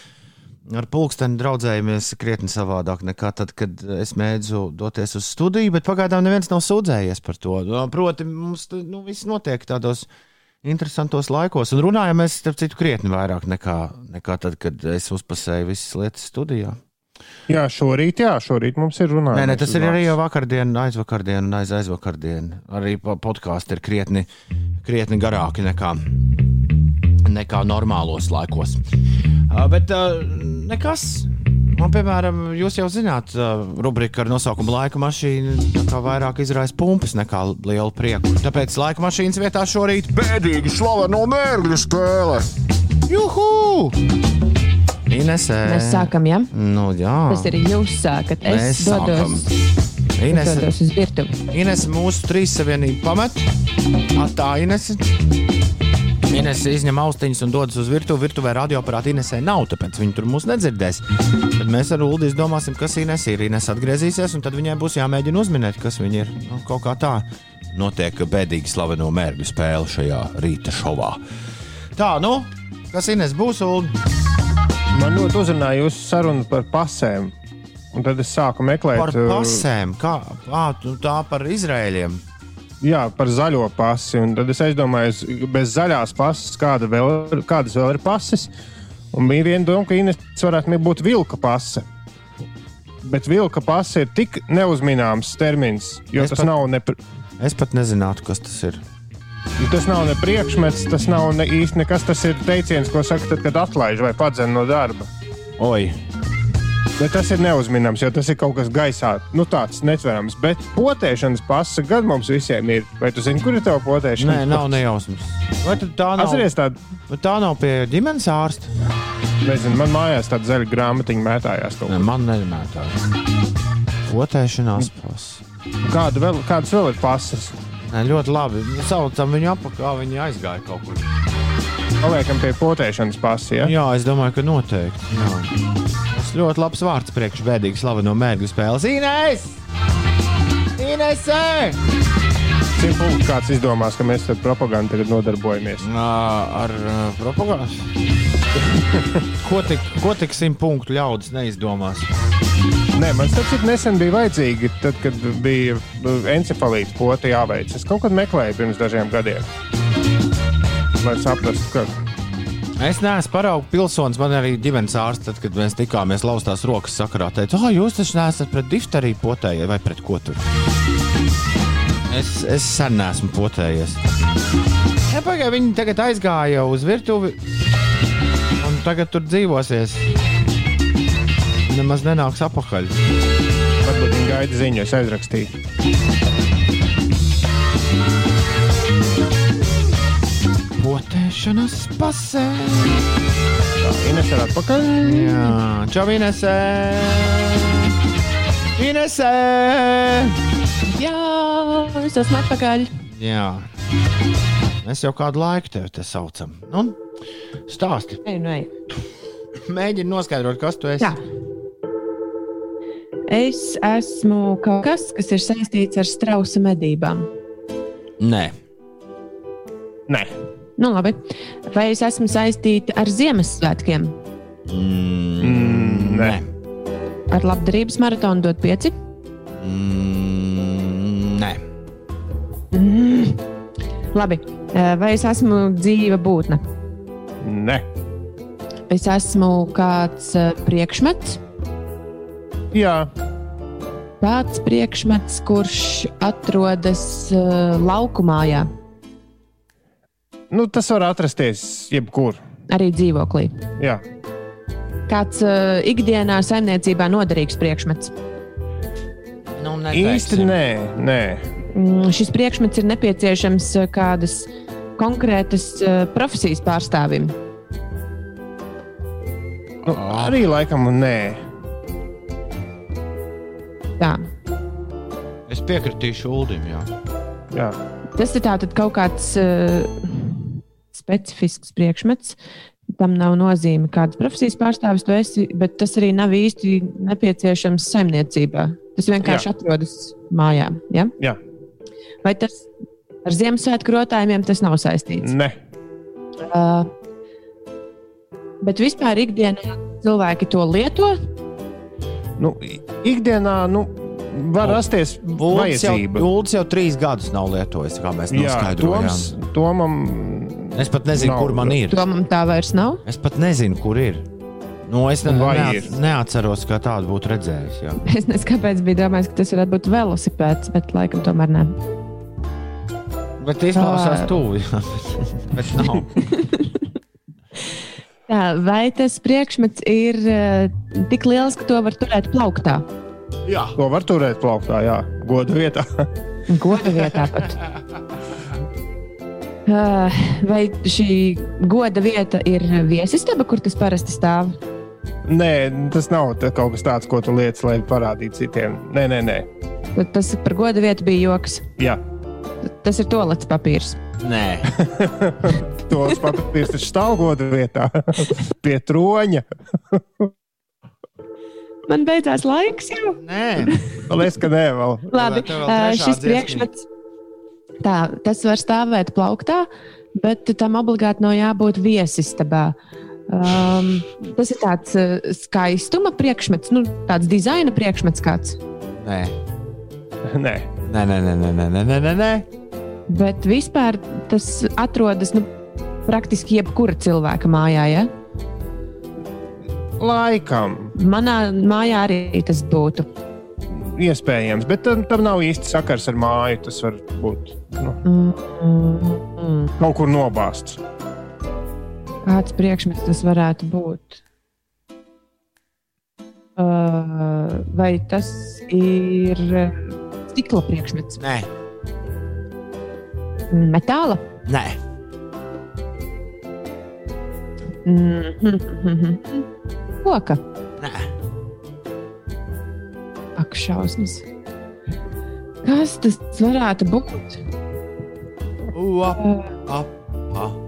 S1: ar pulksteni draudzējamies krietni savādāk nekā tad, kad es mēdzu doties uz studiju, bet pagaidām neviens nav sūdzējies par to. Proti, mums nu, viss notiek tādos interesantos laikos, un runājam mēs, starp citu, krietni vairāk nekā, nekā tad, kad es uzpasēju visas lietas studijā.
S2: Jā, šorīt, jā, šorīt mums ir runājums.
S1: Nē, nē, tas ir arī jau vakardiena, aizvakardiena un aiz aizvakardiena. Arī po- podkāsti ir krietni, krietni garāki nekā, nekā normālos laikos. Bet nekas. Man, piemēram, jūs jau zināt, rubrika ar nosaukumu Laika mašīna vairāk izraisa pumpas nekā lielu prieku. Tāpēc laika mašīnas vietā šorīt bēdīgi slaveno mērķu spēle. Juhu! Inesē.
S3: Mēs sākam, ja?
S1: Nu, jā.
S3: Tas ir jūs sākat. Es
S1: Mēs
S3: dodos, es
S1: Ines,
S3: dodos uz virtuvi.
S1: Ines mūsu trīs savienību pamet. Atā Ines. Ines izņem austiņas un dodas uz virtuvi. Virtuvē radioaparāta Inesē nav, tāpēc viņi tur mūs nedzirdēs. Tad mēs ar Ulu izdomāsim, kas Ines ir. Ines atgriezīsies, un tad viņai būs jāmēģina uzminēt, kas viņa ir. Nu, kaut kā tā notiek bēdīgi slaveno mērķu spēle šajā rīta šovā. Tā, nu, kas Ines būs? Ulu?
S2: Man ļoti uzrunāja jūsu saruna par pasēm. Un tad es sāku meklēt
S1: Par
S2: uh,
S1: pasēm, kā à, tā par Izrēļiem.
S2: Jā, par zaļo pasi. Un tad es aizdomāju, bez zaļās pases, kāda vēl, kādas vēl ir pases. Un bija viena doma, ka Ines varētu būt vilka pase. Bet vilka pase ir tik neuzmināms termins, jo
S1: Es
S2: tas
S1: pat-
S2: nav ne.
S1: Es pat nezinātu, kas tas ir.
S2: Tas nav ne priekšmets, tas nav ne īsti nekas. Tas ir teiciens, ko saka, tad, kad atlaiž vai padzen no darba.
S1: Oi,
S2: Bet tas ir neuzminams, jo tas ir kaut kas gaisā, nu tāds netverams. Bet potēšanas pasa gan mums visiem ir. Vai tu zini, kur ir tava potēšana?
S1: Nē, nav nejausmas. Vai tad tā nav?
S2: Atceries tādu,
S1: tā nav pie ģimenes ārsta.
S2: nezinu, man mājās tāda zaļa grāmatiņa mētājās. kaut
S1: Ne,
S2: kur.
S1: man nemētā. Otēšanās pasa.
S2: Kāda vēl, kādas vēl ir pasas?
S1: Nē, ļoti labi. Nu, Saucam viņu apakā, viņi aizgāja kaut kur.
S2: Paliekam pie potēšanas pasas. Ja?
S1: Jā, es domāju, ka noteikti. Jā. Tas ļoti labs vārds priekš bēdīgi slaveno mērķu spēles. Inês! Inesē!
S2: Simt punktu kāds izdomās, ka mēs ar propagandu tagad nodarbojamies.
S1: Ā, Ar uh, propagandu. (laughs) ko tik, ko tik simt punktu ļaudis neizdomās?
S2: Nē, man tas cik nesen bija vajadzīgi, tad, kad bija nu, encefalīts pota jāveic. Es kaut kad meklēju pirms dažiem gadiem. Lai saprastu, ka
S1: Es neesmu paraugu pilsonis. Man arī ģimenes ārsts, tad, kad mēs tikāmies laustās rokas sakarā, teica, ah, jūs taču neesat pret difteriju potēju vai pret ko tur. Es, es sen neesmu potējies. Ja, pagaid, viņi tagad aizgāja uz virtuvi un tagad tur dzīvosies. Nemaz nenāks apakaļ.
S2: varbūt viņi gaida ziņu, es aizrakstīju.
S1: Potēšanas pasē.
S2: Ines ir atpakaļ.
S1: Jā, čau, Inesē! Inesē!
S3: Jā, es esmu atpakaļ.
S1: Jā. Mēs jau kādu laiku tevi te saucam. Nu, stāsti.
S3: Ej, nu, ej.
S1: Mēģini noskaidrot, kas tu esi.
S3: Jā. Es esmu kaut kas, kas ir saistīts ar strausa medībām.
S1: Nē,
S2: Nē,
S3: Nu, labi. Vai es esmu saistīta ar Ziemassvētkiem?
S1: mm,
S2: nē.
S3: Ar labdarības maratonu dot pieci?
S1: Mm, nē.
S3: Labi. Eh, Vai es esmu dzīva būtne?
S2: nē.
S3: Es esmu kāds eh, priekšmets,
S2: Jā,
S3: tāds priekšmets, kurš atrodas uh, laukumā,
S2: nu, tas var atrasties jebkur.
S3: arī dzīvoklī.
S2: Jā,
S3: Kāds uh, ikdienā saimniecībā noderīgs priekšmets.
S1: Nu,
S2: īsti nē, nē.
S3: Mm, Šis priekšmets ir nepieciešams eh, kādas konkrētas uh, profesijas pārstāvim.
S2: Nu, arī laikam nē.
S3: Tā.
S1: Es piekritīšu Ulim. Jā.
S2: Jā.
S3: Tas ir tātad kaut kāds uh, specifisks priekšmets. Tam nav nozīme, kādas profesijas pārstāvis tu esi, bet tas arī nav īsti nepieciešams saimniecībā. Tas vienkārši
S2: Jā.
S3: Atrodas mājā. Ja?
S2: Jā.
S3: Vai tas ar Ziemassvētku rotājumiem tas nav saistīts?
S2: Nē.
S3: Uh, bet vispār ikdienā cilvēki to lieto.
S2: Nu, ikdienā nu, var rasties
S1: jau,
S2: vajadzība.
S1: Uldis jau trīs gadus nav lietojis, kā mēs
S2: Jā,
S1: noskaidrojām.
S2: Toms, Tomam
S1: Es pat nezinu,
S2: Nav.
S1: kur man ir.
S3: Tomam tā vairs nav.
S1: Es pat nezinu, kur ir. Nu, es ne, neat, neatceros, kā tādu būtu redzējis. Jā. (laughs)
S3: Es nezinu, kāpēc bija domājis, ka tas varētu būt velosipēds, bet laikam tomēr nē.
S1: Bet izklausās tuvu. jā, Bet, (laughs) bet nav. (laughs)
S3: Tā, vai tas priekšmets ir uh, tik liels, ka to var turēt plauktā?
S1: Jā.
S2: to var turēt plauktā, jā, godu vietā. (laughs)
S3: Goda vietā pat. Uh, vai šī goda vieta ir viesistaba, kur tas parasti stāv?
S2: Nē, tas nav kaut kas tāds, ko tu liec, lai parādītu citiem. Nē, nē, nē.
S3: Tad Tas par goda vietu bija joks.
S2: Jā,
S3: Tas ir tolets papīrs.
S1: Nē, (laughs)
S2: tos papīrs taču stāv godu vietā. (laughs) Pie troņa.
S3: Man beidzās laiks jau.
S1: nē.
S2: Liekas, ka nē, vēl.
S3: Labi,
S1: vēl trešā
S3: šis priekšmets. Tā, tas var stāvēt plauktā, bet tam obligāti nav jābūt viesistabā. Um, tas ir tāds uh, skaistuma priekšmets, nu, tāds dizaina priekšmets kāds.
S1: Nē. (laughs)
S2: Nē,
S1: Nē, nē, nē, nē, nē, nē, nē, nē.
S3: Bet vispār tas atrodas nu, praktiski jebkura cilvēka mājā. Ja?
S2: Laikam.
S3: Manā mājā arī tas būtu.
S2: Iespējams, bet tam, tam nav īsti sakars ar māju. Tas var būt nu,
S3: Mm, mm, mm.
S2: kaut kur nobāzts.
S3: Kāds priekšmets tas varētu būt? Uh, vai tas ir uh, stikla priekšmets,
S1: Nē,
S3: metāla?
S1: nē.
S3: Koka,
S1: nē.
S3: ak, šausmas. Kas tas varētu būt?
S1: Ua, a, a.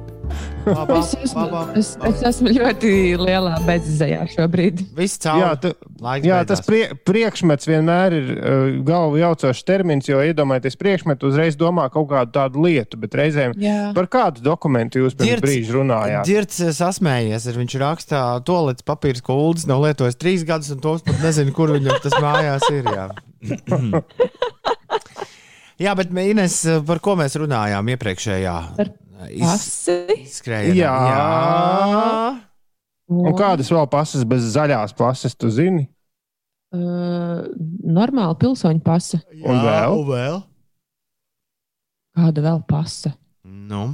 S1: Labā,
S3: Es esmu,
S1: labā,
S3: es, es esmu ļoti lielā bezizējā šobrīd.
S1: Viss cauri.
S2: Jā, tu,
S1: Laiks
S2: jā tas prie, priekšmets vienmēr ir uh, galvu jaucošs termins, jo iedomājieties, priekšmetu uzreiz domā kaut kādu tādu lietu, bet reizēm
S3: Jā.
S2: par kādu dokumentu jūs pirms
S1: Dzirds-
S2: brīža runājāt.
S1: Dzirds eh, sasmējies, ir viņš rakstā to līdz papīrs, ko Ulas nav lietojis trīs gadus, un tos pat nezinu, kur viņam tas mājās ir. Jā, (laughs) jā bet Ines, par ko mēs runājām iepriekšējā?
S3: Par Pasi.
S1: Skrējienā.
S2: Jā.
S1: jā.
S2: Un kādas vēl pasas bez zaļās pasas, tu zini?
S3: Uh, normāla pilsoņa pasa.
S2: Un vēl?
S1: Un vēl?
S3: Kāda vēl pasa?
S1: Nu,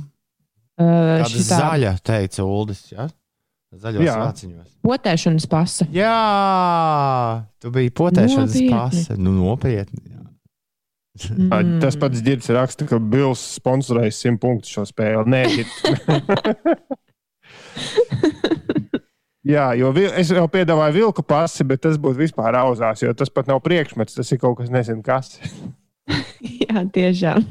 S3: Uh, šitā
S1: zaļa, teica Uldis. Ja? Zaļos
S2: Jā.
S1: vāciņos.
S3: Potēšanas pasa.
S1: Jā, tu biji potēšanas
S3: Nopietni.
S1: pasa. Nu, nopietni.
S2: Mm. Tas pats Girts raksta, ka Bills sponsorēs 100 punktu šo spēli. Nē. (laughs) Jā, jo es jau piedāvāju vilku pasi, bet tas būtu vispār auzās, jo tas pat nav priekšmets, tas ir kaut kas nezinu kas. (laughs)
S3: Jā, tiešām.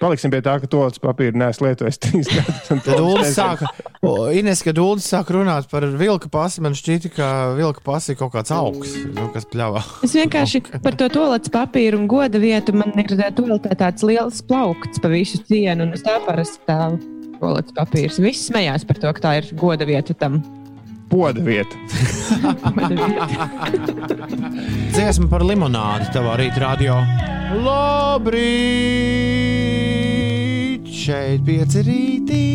S2: Paliksim pie tā, ka to līdz papīra neesmu lietojis trīs (laughs) gadus. un
S1: Tad Ulas sāka, o, Ines, kad Ulas sāka runāt par vilka pasi, man šķita, ka vilka pasi ir kaut kāds augs, nu, kas pļāvā.
S3: Es vienkārši (laughs) par to tolets papīru un goda vietu man ir toaletē tāds liels plaukts pa visu cienu, un es tā parasti stāvu tolets papīrs. Visi smējās par to, ka tā ir goda vieta tam.
S2: Poda vieta. (laughs)
S1: Dziesma par limonādi tavā rīta radio. Labrīt! Šeit pieci rītī.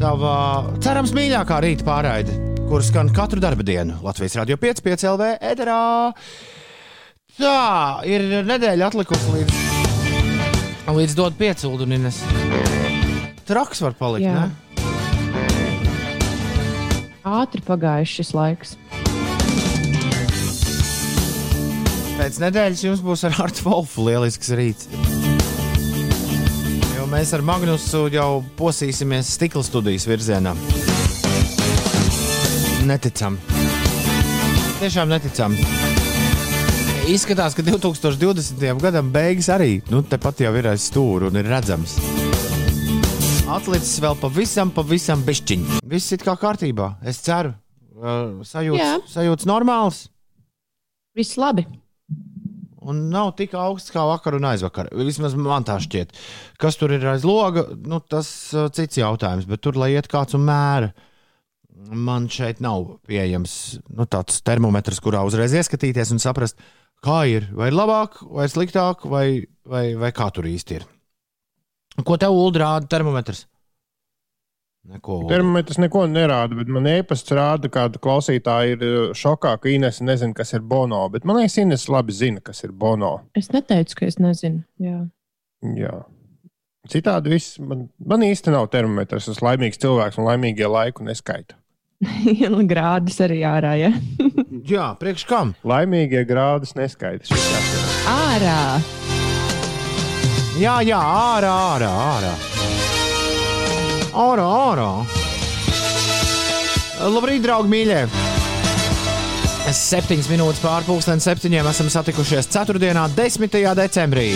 S1: Tavā cerams mīļākā rīta pārraide, kur skan katru darba dienu Latvijas radio 5, 5 LV ederā. Tā ir nedēļa atlikusi līdz, līdz dod piecildunines. Traks var palikt,
S3: Jā.
S1: ne?
S3: Ātri pagājis šis laiks.
S1: Pēc nedēļas jums būs ar Artu Wolfu lielisks rīts. Jo mēs ar Magnusu jau posīsimies stikla studijas virzienā. Neticam. Tiešām neticam. Izskatās, ka 2020. gadam beigas arī nu, tepat jau ir aiz stūra un ir redzams. Atlicis vēl pavisam, pavisam bišķiņš. Viss ir kā kārtībā. Es ceru, uh, sajūts, sajūts normāls.
S3: Viss labi.
S1: Un nav tik augsts kā vakar un aizvakar. Vismaz man tā šķiet. Kas tur ir aiz loga, nu, tas uh, cits jautājums. Bet tur, lai iet kāds un mēra, man šeit nav pieejams nu, tāds termometrs, kurā uzreiz ieskatīties un saprast, kā ir. Vai ir labāk, vai sliktāk, vai, vai, vai kā tur īsti ir. Ko tev ULD rāda termometrs? Neko.
S2: Termometrs neko nerāda, bet man e-pasts rāda, ka klausītāji ir uh, šokā, ka Ines nezina, kas ir Bono. Bet man liekas, Ines labi zina, kas ir Bono.
S3: Es neteicu, ka es nezinu. Jā.
S2: Jā. Citādi viss man, man īsti nav termometrs. Es esmu laimīgs cilvēks un laimīgie laiku neskaitu. (laughs)
S3: Grādus arī ārā. Ja?
S1: Jā, priekš kam?
S2: Laimīgie grādus neskaidrs.
S3: Ārā.
S1: Jā, jā, ārā, ārā, ārā. Ārā, ārā. Labrīt, draugi, mīļie! Septiņas minūtes pārpusdienas septiņiem esam satikušies 4. un 10. decembrī.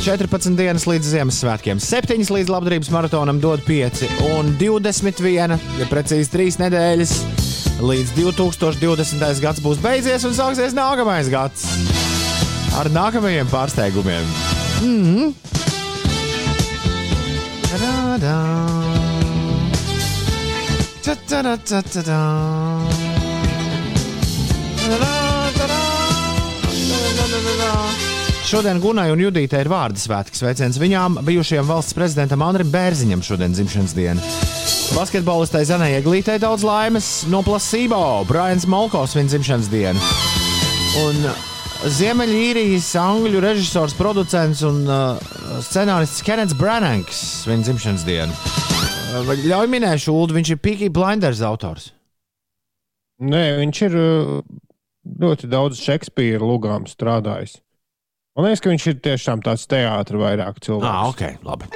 S1: 14 dienas līdz Ziemassvētkiem, 7 līdz labdarības maratonam dod 5 un 21, ja precīzi 3 nedēļas. Līdz 2020. gads būs beidzies un sāksies nākamais gads ar nākamajiem pārsteigumiem. Mm. Ta-da-da. Ta-ta-da-ta-ta-da. Ta-da-da-da-da. Ta-da-da-da-da. Šodien Gunai un Judītai ir vārdu svētki. Sveiciens viņām, bijušajam valsts prezidentam Andrim Bērziņam šodien dzimšanas diena. Basketbolistai Zanai Eglītei daudz laimes no Plasībo. Brians Molkovs viņa dzimšanas dienu. Un Ziemeļīrijas angļu režisors, producents un uh, scenārists Kenets Brananks viņa dzimšanas dienu. Uh, ļauj minēšu, Ulu, viņš ir Peaky Blinders autors.
S2: Nē, viņš ir uh, ļoti daudz Šekspīra lugām strādājis. Man liekas, ka viņš ir tiešām tāds teātris vairāk cilvēks.
S1: Ah, ok, labi.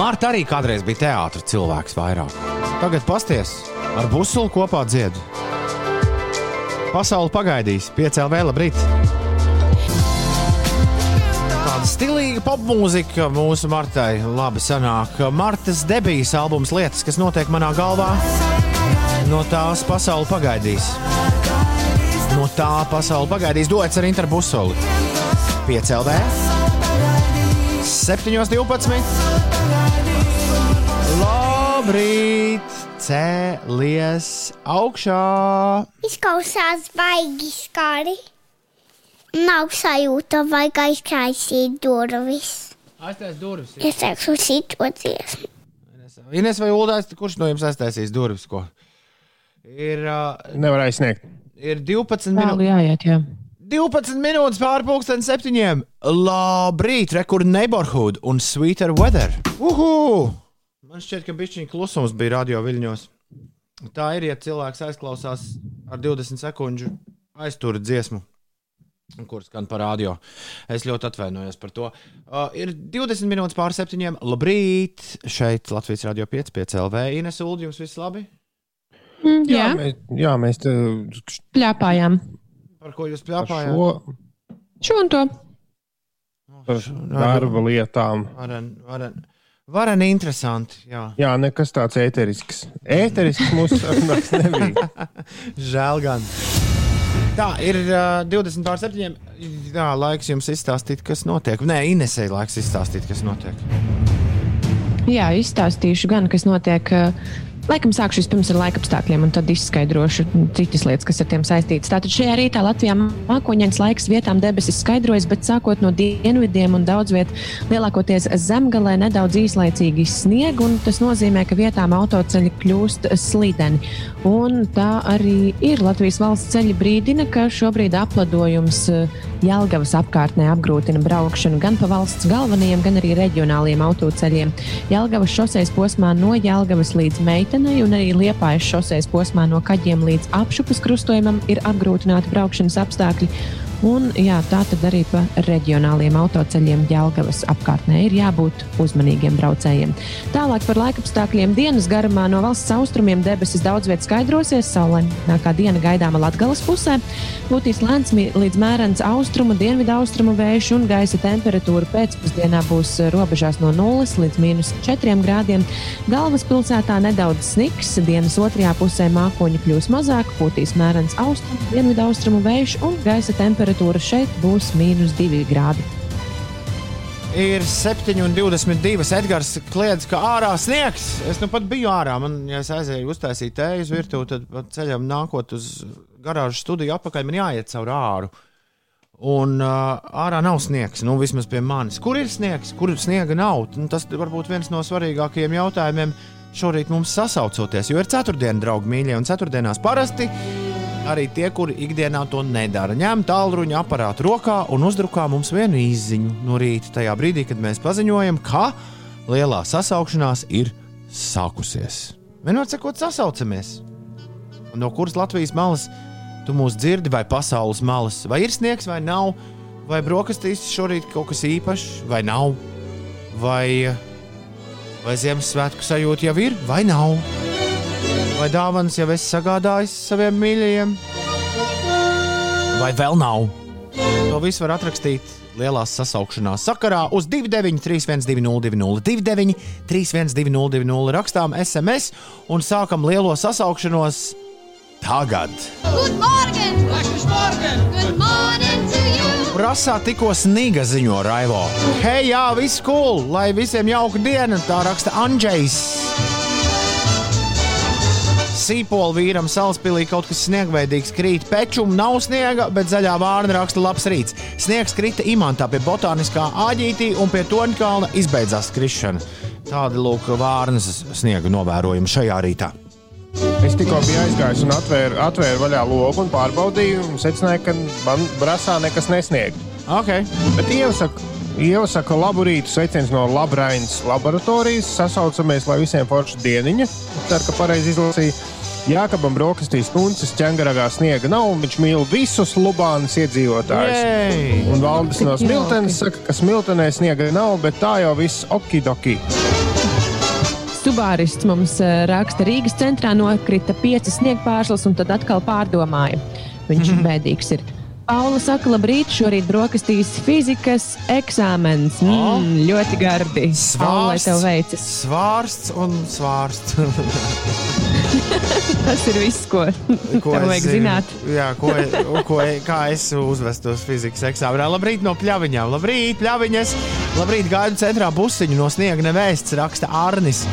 S1: Mārta arī kādreiz bija teātris cilvēks vairāk. Tagad pasties ar busulu kopā dziedu. Pasauli pagaidīs, piecēl vēl labrīt. Tāda Stilīga popmūzika mūsu Martai labi sanāk. Martas debijas albums lietas, kas notiek manā galvā, no tās pasauli pagaidīs. No tā pasauli pagaidīs dots ar interbusoli. 5 LV, 7.12. Labrīt! Cēlies augšā!
S5: Izklausās baigi skari. Nav sajūta, vajag aizkaisīt durvis.
S1: Aiztais durvis!
S5: Es teikšu, šito dziesmu.
S1: Ines vai Uldais, kurš no jums aiztaisīs durvis? Ko? Ir, uh,
S2: Nevar aizsniegt.
S1: ir 12
S3: Tālu
S1: minūtes.
S3: jāiet, jā.
S1: 12 minūtes pāri pusdienas septiņiem. Labrīt, rekur neighborhood un sweeter weather. Uhu! Man šķiet, ka bišķiņa klusums bija radio viļņos. Tā ir, ja cilvēks aizklausās ar 20 sekundžu aizturu dziesmu. Kurš skan par radio? Es ļoti atvainojos par to. Uh, ir 20 minūtes pāri septiņiem. Labrīt! Šeit Latvijas Rādio 5, 5 LV. Ines Ulu, jums viss labi?
S3: Mm, jā,
S2: Jā, mēs, jā, mēs te
S3: pļāpājām.
S1: Par ko jūs
S2: par
S1: plāpājāt?
S2: šo
S3: Šo un to.
S2: par darba lietām.
S1: Varen, varen, varen interesanti. Jā.
S2: Jā, nekas tāds ēterisks. Ēterisks mūsu sarunās (laughs) nebija.
S1: Žēl gan. Tā ir uh, 20 pār 7. Jā, laiks jums izstāstīt, kas notiek. Nē, Inesē laiks izstāstīt, kas notiek.
S3: Jā, izstāstīšu gan, kas notiek. uh, Laikam sākšu vispirms ar laika apstākļiem, un tad izskaidrošu citas lietas, kas ar tiem saistītas. Tātad šajā rītā Latvijā mākoņains laiks vietām debesis skaidrojas, bet sākot no dienvidiem un daudz viet lielākoties zemgalē nedaudz īslaicīgi snieg, un tas nozīmē, ka vietām autoceļi kļūst slideni. Un tā arī ir Latvijas valsts ceļa brīdina, ka šobrīd apladojums eh, Jelgavas apkārtnē apgrūtina braukšanu gan pa valsts galvenajiem, gan arī reģionāliem autoceļiem. Jelgavas šoseis posmā no Jelgavas līdz Meitenei un arī Liepājas šoseis posmā no Kaģiem līdz apšupas krustojumam ir apgrūtināti braukšanas apstākļi. Un, jā, tā tad arī pa reģionāliem autoceļiem Jelgavas apkārtnē ir jābūt uzmanīgiem braucējiem. Tālāk par laikapstākļiem dienas garumā no valsts austrumiem debesis daudz vietā skaidrosies. Saulainākā diena gaidāma Latgales pusē. Būtīs lēns līdz mērens austrumu, dienvidu austrumu vējš un gaisa temperatūra pēcpusdienā būs robežās no 0 līdz minus 4 grādiem. Galvaspilsētā nedaudz sniks, dienas otrajā pusē mākoņi kļūs mazāk, būtīs mērens austrumu, dienvidu austrumu vējš un gaisa temperatūra šeit būs mīnus 2 grādi.
S1: Ir 7,22. Edgars kliedz, ka ārā sniegs. Es nu pat biju ārā. Man, ja es aizēju uztaisīt tēju uz virtuvi, tad ceļam nākot uz garāžas studiju apakaļ, man jāiet caur āru. Un uh, ārā nav sniegs, nu vismaz pie manis. Kur ir sniegs, kur sniega nav? Nu, tas varbūt viens no svarīgākajiem jautājumiem šorīt mums sasaucoties. Jo ir ceturtdiena, draugi mīļie, un ceturtdienās parasti arī tie, kuri ikdienā to nedara, ņem tālruņa aparātu rokā un uzdrukā mums vienu izziņu no rīta, tajā brīdī, kad mēs paziņojam, ka lielā sasaukšanās ir sākusies. Vienmēr sakot, sasaucamies. No kuras Latvijas malas tu mūs dzirdi, vai pasaules malas, vai ir sniegs, vai nav, vai brokastīs šorīt kaut kas īpašs, vai nav, vai, vai Ziemassvētku sajūta jau ir, vai nav. Vai dāvanas jau esi sagādājis saviem mīļajiem? Vai vēl nav? To visu var atrakstīt lielās sasaukšanās sakarā uz 293, 202, 293, 202, rakstām SMS un sākam lielo sasaukšanos tagad.
S6: Good morning! Guten Morgen! Good morning to you!
S1: Rasā tikko sniga ziņo Raivo. Hei, jā, viss cool, lai visiem jauka diena, tā raksta Andrzejs. Sīpola vīram salaspīlī kaut kas sniegveidīgs krīt. Pečum nav sniega, bet zaļā vārna raksta labs rīts. Sniegs krita imantā pie botāniskā āģītī un pie toņkalna izbeidzās krišana. Tādi lūk vārnas sniega novērojumi šajā rītā.
S2: Es tikko biju aizgājis un atvēru, atvēru vaļā logu un pārbaudīju, un secināju, ka man brāzā nekas nesniedz.
S1: Okay.
S2: Bet iesaku, iesaku labu rītu, sveiciens no Labrainas laboratorijas. Sasaucamies, lai visiem forša dieniņa. Ceru, ka pareizi izlasīju. Jākabam brokastīs kunces ķēngaragā sniega nav, un viņš mīl visus Lubānas iedzīvotājus.
S1: Jej!
S2: Un Valdis no Smiltenes saka, ka Smiltenē sniega nav, bet tā jau viss okidoki.
S3: Subārists mums eh, raksta, Rīgas centrā nokrita pieci sniegpārslas un tad atkal pārdomāja. Viņš bēdīgs ir. Paula saka, labrīt, šorīt brokastīs fizikas eksāmens. Mm, ļoti gardi. Paula, lai tev veicas.
S1: Svārsts un svārsts. (laughs) (laughs)
S3: Tas ir viss, ko, ko tev vajag
S1: zinu.
S3: zināt.
S1: Jā, ko, (laughs) ko, kā es uzvestos fizikas eksāmenā. Labrīt no pļaviņām. Labrīt, pļaviņas. Labrīt, gaidu centrā busiņu no sniega nevēsts, raksta Arnis.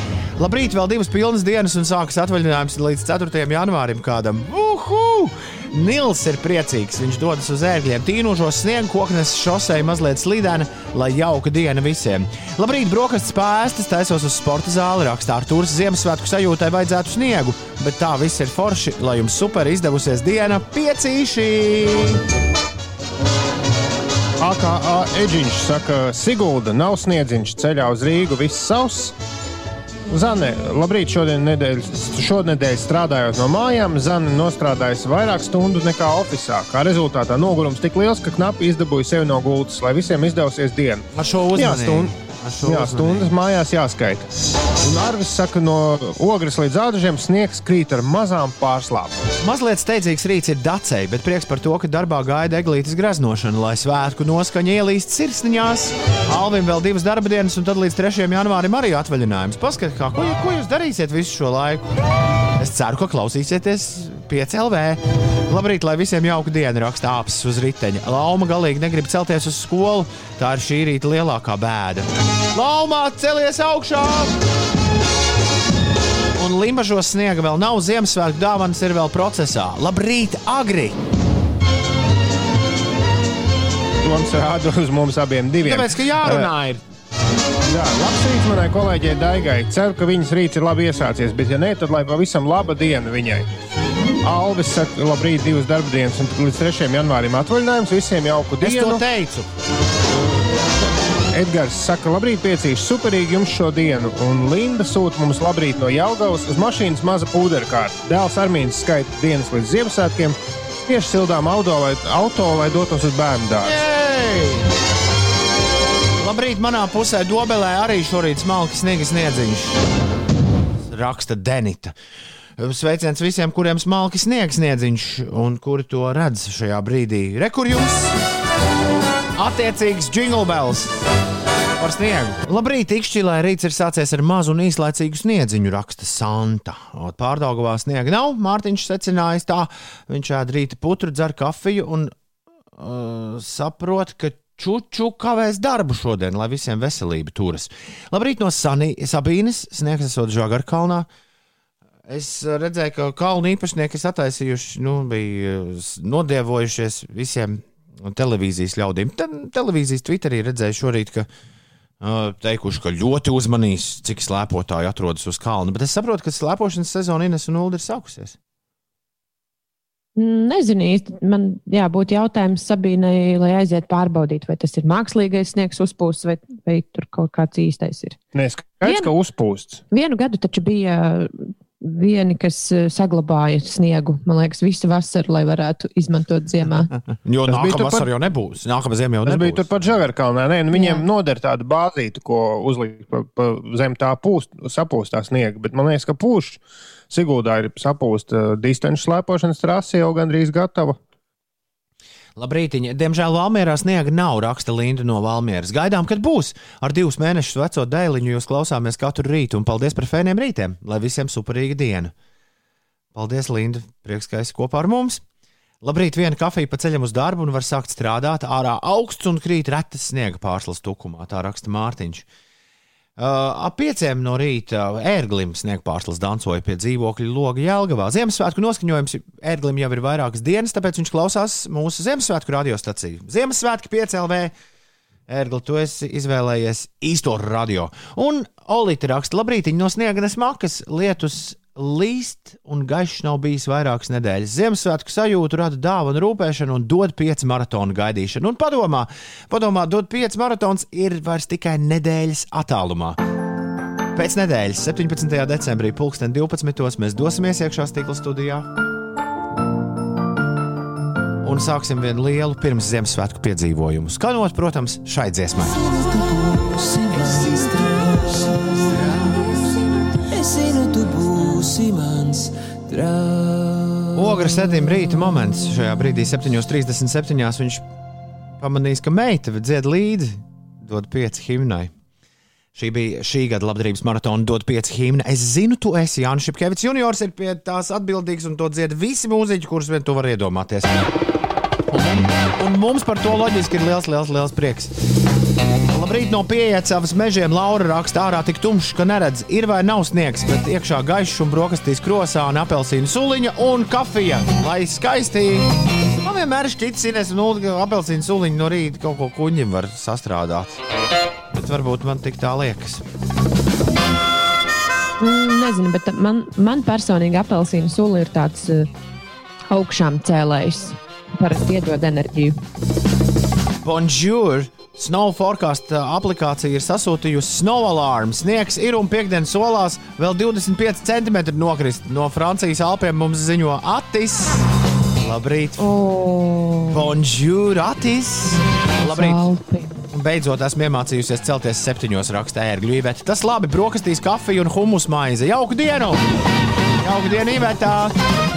S1: Labrīt, vēl divas pilnas dienas un sākas atvaļinājums līdz 4. janvārim kādam. Uhu! Nils ir priecīgs. Viņš dodas uz ērgļiem, tīnošos sniegu koknes šosei mazliet slīdēna, lai jauka diena visiem. Labrīt, brokastis pēstas, taisos uz sporta zāli, rakstā ar Tūras Ziemassvētku sajūtai vajadzētu sniegu, bet tā viss ir forši, lai jums super izdevusies diena piecīši!
S2: AKA Eģiņš saka, Sigulda nav sniedziņš ceļā uz Rīgu, viss savs. Zane, labrīt, šodien nedēļ, šonadēļ strādājot no mājām, Zane nostrādājusi vairāk stundu nekā oficiālā. Kā rezultātā nogurums tik liels, ka knapi izdabūja sevi no gultas, lai visiem izdevusies diena.
S1: Ar šo
S2: Jā,
S1: uzmanību.
S2: stund,
S1: Ar šo
S2: jā,
S1: uzmanību.
S2: stundas mājās jāskaita. Un Arvis saka, no ogres līdz ādažiem sniegs krīt ar mazām pārslāpēm.
S1: Mazliet steidzīgs rīts ir dacei, bet prieks par to, ka darbā gaida eglītes graznošana, lai svētku noskaņa ielīst sirsniņās. Alvim vēl divas darba dienas, un tad līdz 3. janvārim arī atvaļinājums. Paskatieties, kā, ko, ko jūs darīsiet visu šo laiku. Es ceru, ka klausīsieties 5 LV. Labrīt, lai visiem jauka diena, raksta apsis uz riteņa. Lauma galīgi negrib celties uz skolu. Tā ir šī rīta lielākā bēda. Laumā celies augšā! Un limbažos sniega vēl nav. Ziemassvētku dāvanas ir vēl procesā. Labrīt, agri!
S2: Toms rāda uz mums abiem diviem.
S1: Tāpēc, ka jārunā ir.
S2: Jā, labs rīts manai kolēģei Daigai. Ceru, ka viņas rīts ir labi iesācies, bet, ja nē, tad lai pavisam laba diena viņai. Alvis saka, labrīt, divas darba dienas, un līdz 3. janvārim atvaļinājums. Visiem jauku
S1: Es to
S2: dienu.
S1: teicu.
S2: Edgars saka, labrīt, piecīši superīgi jums šo dienu. Un Linda sūta mums labrīt no Jaungavas uz mašīnas maza pūderkārta. Dēls Armīns skaita dienas līdz Ziemassvētkiem. Tieši sildām auto, lai, auto, lai dotos uz bērnu.
S1: Jej! Labrīt, manā pusē dobelē arī šorīt smalki sniega sniedziņš. Raksta Denita. Sveiciens visiem, kuriem smalki sniegs sniedziņš un kuri to redz šajā brīdī. Rekur jums! Attiecīgs jingle bells! Par sniegu. Labrīt, Ikšķilē rīts ir sācies ar mazu un īslaicīgu sniedziņu, raksta Santa. Pārdaugavā sniega nav, Mārtiņš secinājis tā, viņš ēd rīta putru, dzer kafiju un uh, saprot, ka čuču kavēs darbu šodien, lai visiem veselība turas. Labrīt no Sanī, Sabīnes, sniegs esot Žagarkalnā. Es redzēju, ka kalnu īpašnieki ir sataisījuši, nu, bija nodievojušies visiem televīzijas ļaudīm. Te, televīzijas Twitterī redzēju šorīt, ka teikuši, ka ļoti uzmanīs, cik slēpotāji atrodas uz kalna. Bet es saprotu, ka slēpošanas sezona Ines un Ulu ir sākusies.
S3: Mm, Nezinu īsti. Man jā, būtu jautājums Sabīnai, lai aiziet pārbaudīt, vai tas ir mākslīgais sniegs uzpūsts vai, vai tur kaut kāds īstais ir.
S2: Nē, skaidrs,
S3: Vien-
S2: ka uzpūsts.
S3: Vienu gadu taču bija vieni, kas eh, saglabāja sniegu, man liekas, visu vasaru, lai varētu izmantot ziemā. (laughs)
S1: Jo
S2: Tas bija
S1: nākamā
S2: turpat-
S1: vasarā jau nebūs. Nākamā ziema jau
S2: Tas bija
S1: nebūs.
S2: turpat Žagarkalnā. Nē, nu viņiem
S3: Jā.
S2: noder tādu bāzīti, ko uzlikt pa, pa zem tā pūst, sapūstā sniega. Bet man liekas, ka pūš Siguldā ir sapūsta distanču slēpošanas trase jau gandrīz gatava.
S1: Labrīt, diemžēl Valmjerā sniega nav, raksta Linda no Valmjeras. Gaidām, kad būs. Ar divus mēnešus veco dēliņu jūs klausāmies katru rītu, un paldies par fēniem rītiem, lai visiem superīga diena. Paldies, Linda, prieks, ka esi kopā ar mums. Labrīt, viena kafija pa ceļam uz darbu un var sākt strādāt. Ārā augsts un krīt retas sniega pārslas tukumā, tā raksta Mārtiņš. Uh, ap pieciem no rīta ērglim sniega pārslas dancoja pie dzīvokļa loga Jēlgavā. Ziemassvētku noskaņojums ērglim jau ir vairākas dienas, tāpēc viņš klausās mūsu Ziemassvētku radiostaciju. Ziemassvētki 5 LV. Ērgli, tu esi izvēlējies īsto radio. Un Olīte raksta, labrīt, no sniega nesmakas, lietus līst un gaišs nav bijis vairākas nedēļas. Ziemassvētku sajūtu rada dāvana rūpēšana un dod pieci maratonu gaidīšana. Un padomā, padomā, dod pieci maratons ir vairs tikai nedēļas attālumā. Pēc nedēļas, 17. decembrī, 2012. mēs dosimies iekšā stikla studijā. Un sāksim vienu lielu pirms Ziemassvētku piedzīvojumu. Skanot, protams, šai dziesmai.
S7: Es zinu, tu būsi mans draugs.
S1: Ogres sedim rīta moments. Šajā brīdī, 7.37. viņš pamanīs, ka meita dzied līdzi, dod pieci himnai. Šī bija šī gada labdarības maratona, dod pieci himni. Es zinu, tu esi Jānis Šepkevits juniors, ir pie tās atbildīgs un to dzied visi mūziķi, kurus vien tu vari iedomāties. Un, un mums par to loģiski ir liels, liels, liels prieks. Labrīt no pieejamības mežiem Laura raksta ārā tik tumšs, ka neredz, ir vai nav sniegs, bet iekšā gaišs un brokastīs krosāna, apelsīnu suliņa un kafija. Lai skaisti! Man vienmēr šķiet, Ines, nu, ka apelsīnu suliņa no rīta kaut ko kuņģim var sastrādāt. Bet varbūt man tik tā liekas.
S3: Mm, Nezinu, bet man, man personīgi apelsīnu sula ir tāds uh, augšām cēlējs. Parasti iedod enerģiju.
S1: Bonjour! Snow forecast uh, aplikācija ir sasūtījusi snow alarmu. Sniegs ir un piekdienas solās vēl 25 cm nokrist. No Francijas Alpiem mums ziņo Atis. Labrīt!
S3: Oh,
S1: Bonjour, Atis! Labrīt!
S3: Alpi.
S1: Beidzot, esmu iemācījusies celties septiņos rakstā ērgļu īvētā. Tas labi, brokastīs kafiju un humus maize. Jauku dienu! Jauku dienu īvētā!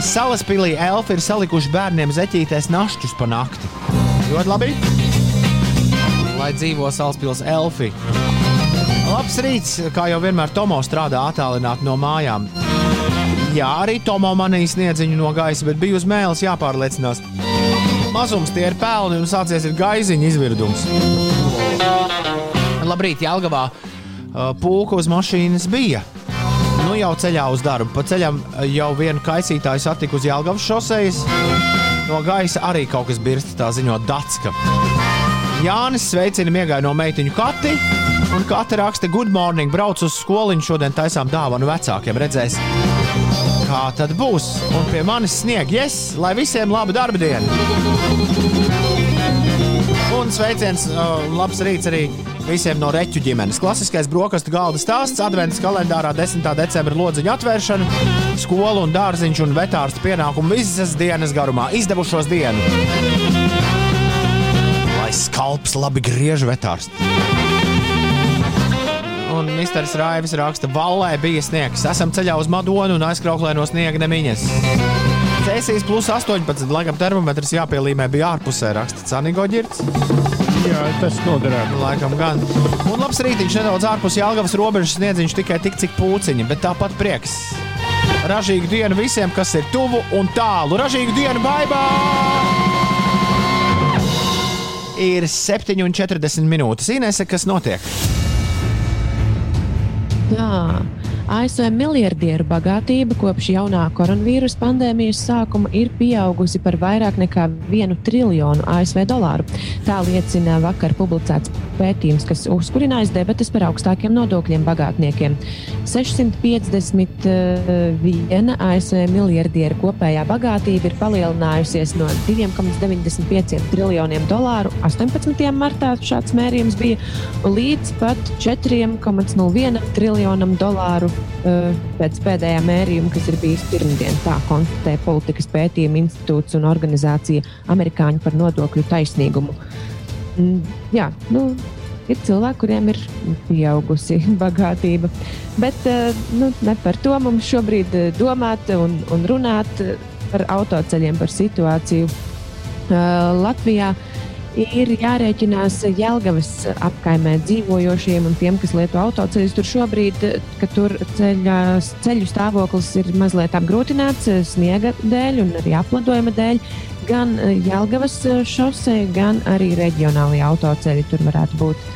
S1: Salaspīlī elfi ir salikuši bērniem zeķītēs našķus pa nakti. Ļoti labi! Lai dzīvo Salaspils elfi! Labs rīts, kā jau vienmēr Tomo strādā attālināti no mājām. Jā, arī Tomo manīja sniedziņu no gaisa, bet bija uz mēles jāpārliecinās. Mazums tie ir pelni un sācies ir gaiziņa izvirdums. Labrīt, Jālgavā. Uh, Pūka uz mašīnas bija. Nu jau ceļā uz darbu. Pa ceļam uh, jau vienu kaisītāju satiku uz Jālgavas šosejas. No gaisa arī kaut kas birst, tā ziņo Datska. Jānis sveicina miegāju no meitiņu Kati. Un Kati raksta, good morning, brauc uz skoliņu, šodien taisām dāvanu vecākiem. Redzēs, kā tad būs. Un pie manis snieg, yes, lai visiem laba darba diena. Un sveiciens, uh, labs rīts arī visiem no reķu ģimenes. Klasiskais brokastu galda stāsts, adventas kalendārā 10. decembra lodziņa atvēršana, skolu un dārziņš un vetārsta pienākumu visas dienas garumā. Izdevušos dienu! Skalps labi griež vetārstu! Un Mr. Raivis raksta, Vallē bija sniegs. Esam ceļā uz Madonu un aizkrauklē no sniega nemiņas. Cēsīs plus 18, laikam termometrs jāpielīmē bija ārpusē, raksta Canigo ģirts.
S2: Jā, tas noderētu.
S1: Laikam gan. Un labs rītiņš nedaudz ārpus Jālgavas robežas sniedziņš tikai tik, cik pūciņi, bet tāpat prieks. Ražīgu dienu visiem, kas ir tuvu un tālu. Ražīgu dienu, baigā! Ir 7,40 minūtes. Inese, kas notiek?
S3: Tā. ASV miljardieru bagātība kopš jaunā koronavīrusa pandēmijas sākuma ir pieaugusi par vairāk nekā 1 triljonu ASV dolāru. Tā liecina vakar publicēts pētījums, kas uzkurinājis debatas par augstākiem nodokļiem bagātniekiem. 651 ASV miljardieru kopējā bagātība ir palielinājusies no 2,95 triljoniem dolāru 18. martā šāds mērījums bija līdz pat 4,01 triljonam dolāru uh, pēc pēdējā mērījuma, kas ir bijis pirmdien. Tā konstatē politikas pētījuma institūts un organizācija Amerikāņu par nodokļu taisnīgumu. Mm, jā, nu, ir cilvēki, kuriem ir pieaugusi (laughs) bagātība. Bet uh, nu, ne par to mums šobrīd uh, domāt un, un runāt uh, par autoceļiem, par situāciju Latvijā. Ir jārēķinās Jēlgavas apkaimē dzīvojošiem un tiem, kas lieto autoceļus. Tur šobrīd, kad tur ceļā, ceļu stāvoklis ir mazliet apgrūtināts eh, sniega dēļ un arī apledojuma dēļ, gan eh, Jēlgavas šosei, gan arī reģionālajie autoceļi tur varētu būt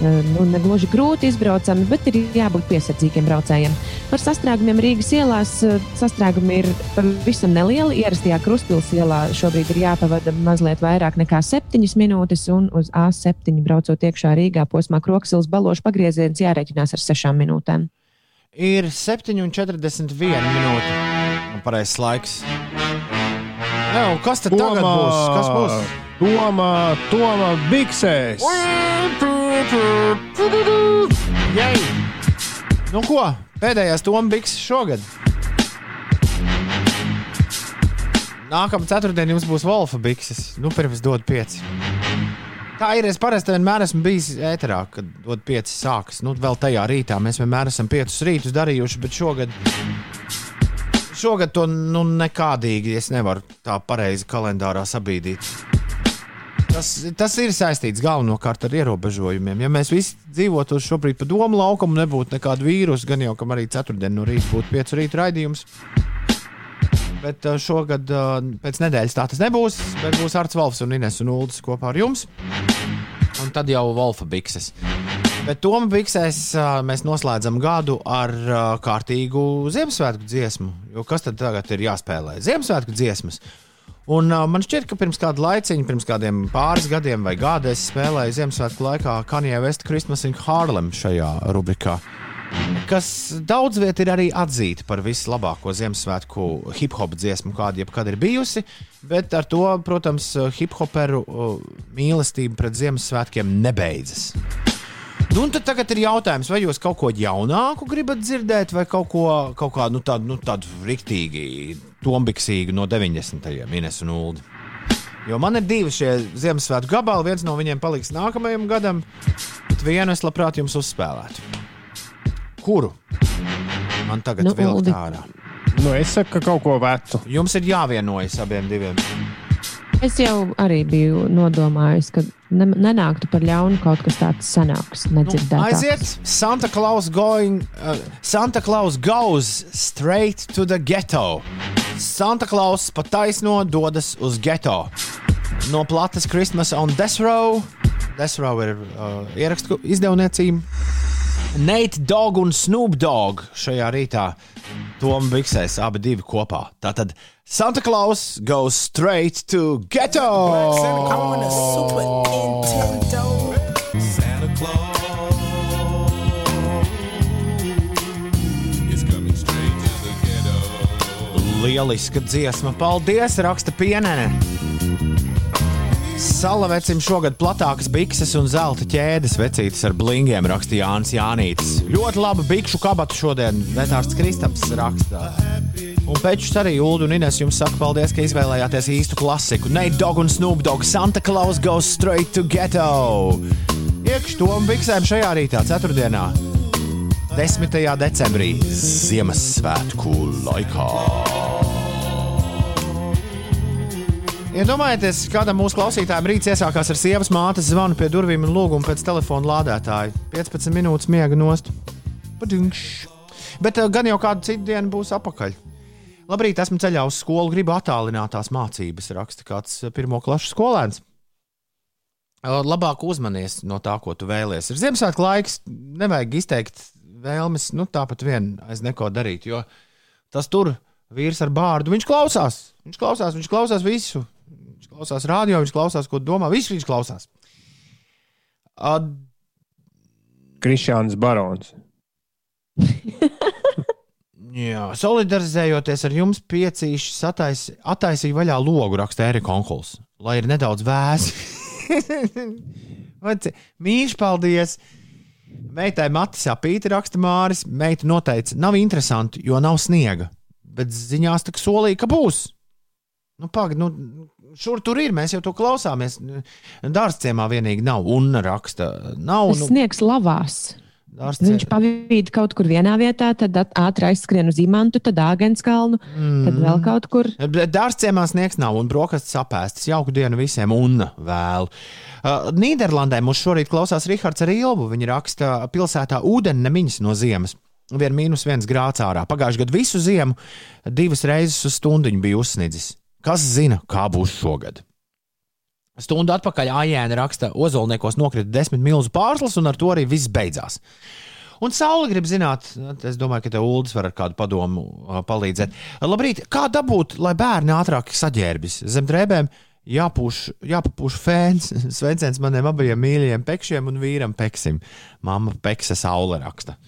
S3: nu, negluži grūti izbraucami, bet ir jābūt piesardzīgiem braucējiem. Par sastrēgumiem Rīgas ielās sastrēgumi ir pavisam nelieli. Ierastajā Krustpils ielā šobrīd ir jāpavada mazliet vairāk nekā 7 minūtes, un uz A7 braucot iekšā Rīgā posmā Kroksils balošu pagrieziens jārēķinās ar 6 minūtēm.
S1: Ir 7,41 minūte. Pareizais laiks. Jā, kas tad tagad būs? Kas būs?
S2: Tomā, Tomā, Biksēs!
S1: Jei! Nu ko? Pēdējais Tombikс šogad. Nākamā ceturtdiena jums būs Wolfa bikses. Nu, pirms dod pieci. Tā ir. Es parasti vienmēr esmu bijis ēterā, kad dod pieci sākas. Nu, vēl tajā rītā mēs vienmēr esam piecus rītus darījuši, bet šogad, šogad to nu, nekādīgi es nevaru tā pareizi kalendārā sabīdīt. Tas, tas ir saistīts galvenokārt ar ierobežojumiem. Ja mēs visi dzīvotu šobrīd pa domu laukumu, nebūtu nekāda vīrusa, gan jau kam arī ceturtdien no rīta būtu piecu rīta raidījums. Bet uh, šogad uh, pēc nedēļas tā tas nebūs. Bet būs Arts Valfs un Ines un Uldis kopā ar jums. Un tad jau Wolfa bikses. Bet Toma biksēs mēs noslēdzam gadu ar kārtīgu Ziemassvētku dziesmu. Jo kas tad tagad ir jāspēlē? Ziemassvētku dziesmas. Un man šķiet, ka pirms kāda laiciņa, pirms kādiem pāris gadiem vai gada es spēlēju Ziemassvētku laikā Kanye West Christmas in Harlem šajā rubrikā. Kas daudz vietā ir arī atzīta par vislabāko Ziemassvētku hip hop dziesmu, kāda jebkad ir bijusi. Bet ar to, protams, hip hoperu mīlestība pret Ziemassvētkiem nebeidzas. Nu, un tad tagad ir jautājums, vai jūs kaut ko jaunāku gribat dzirdēt, vai kaut, ko, kaut kādu nu, tādu, nu, tādu riktīgi, tombiksīgu no 90. gadsimta Ines un Ulu. Jo man ir divi šie Ziemassvētku gabali, viens no viņiem paliks nākamajam gadam, bet vienu es labprāt jums uzspēlētu. Kuru? Man tagad
S3: Nu, Uldi.
S1: ārā.
S2: Nu, es saku, ka kaut ko vecu.
S1: Jums ir jāvienojas abiem diviem.
S3: Es jau arī biju nodomājis, ka ne, nenāktu par ļaunu kaut kas tāds sanāks.
S1: Nu,
S3: Nedzirdēts.
S1: aiziet, Santa Claus, going, uh, Santa Claus goes straight to the ghetto. Santa Claus pa taisno dodas uz ghetto. No plates Christmas on Death Row. Death Row ir uh, ierakstu izdevniecība. Nate Dogg un Snoop Dogg šajā rītā. Tom Biksēs abi divi kopā. Tātad Santa Claus goes straight to ghetto.
S7: Santa Claus.
S1: Lieliska dziesma, paldies, raksta pienene. Salavecim šogad platākas bikses un zelta ķēdes vecītas ar blingiem, rakstīja Jānis Jānītis. Ļoti laba bikšu kabata šodien, Vetārs Kristaps rakstā. Un pēčus arī Ulu un Ines jums saka paldies, ka izvēlējāties īstu klasiku. Nate Dogg un Snoop Dogg Santa Claus goes straight to ghetto. Iekšķi to un biksēm šajā rītā, ceturtdienā, 10. decembrī, Ziemassvētku laikā. Iedomājieties, kādam mūsu klausītājam rīts iesākās ar sievas mātes zvanu pie durvīm un lūgumu pēc telefona lādētāja. 15 minūtes miega nost. Padingš. Bet uh, gan jau kādu citu dienu būs apakaļ. Labrīt, esmu ceļā uz skolu, gribu attālinātās mācības, raksta kāds uh, pirmo klašu skolēns. Labāk uzmanies no tā, ko tu vēlies. Ir Ziemassvētku laiks, nevajag izteikt vēlmes, nu tāpat vien aiz neko darīt, jo tas tur vīrs ar bārdu, viņš klausās. Viņš klausās, viņš klausās visu. Viņš klausās radio, viņš klausās, ko domā. Visu viņš klausās. Uh,
S2: Krišāns Barons. (laughs)
S1: jā, solidarizējoties ar jums, piecīši sataisi, attaisīja vaļā logu, raksta Erika Onkuls, lai ir nedaudz vēsi. (laughs) Mīļš, paldies! Meitai Matis apīti raksta Māris. Meita noteica, nav interesanti, jo nav sniega. Bet ziņās tā solīja, ka būs. Nu, pagaidi, nu, šur tur ir, mēs jau to klausāmies. Dārzciemā vienīgi nav, un raksta, nav. Nu,
S3: sniegs lavās.
S1: dārzciemā-
S3: Viņš pavīd kaut kur vienā vietā, tad ātri aizskrien uz imantu, tad āgenskalnu, mm. tad vēl kaut kur.
S1: Dārzciemā sniegs nav un brokastis apēstas. Jauku dienu visiem un vēl. Uh, Nīderlandē mums šorīt klausās Rihards ar Ilvu. Viņa raksta, pilsētā ūdeni nemiņas no ziemas. Vien mīnus viens grāts ārā. Pagājušajā gadā visu ziemu divas reizes uz stundu bija uzsnidzis. Kas zina, kā būs šogad? Stundu atpakaļ Ājēna raksta, Ozolniekos nokrita desmit milzu pārslas, un ar to arī viss beidzās. Un Saula grib zināt, es domāju, ka te Ulas var ar kādu padomu uh, palīdzēt. Labrīt, kā dabūt, lai bērni ātrāk saģērbjas zem drēbēm? Jāpūš, jāpapūš fēns, (laughs) sveiciens maniem abiem mīļajiem pekšiem un vīram peksim. Māma peksa saule raksta.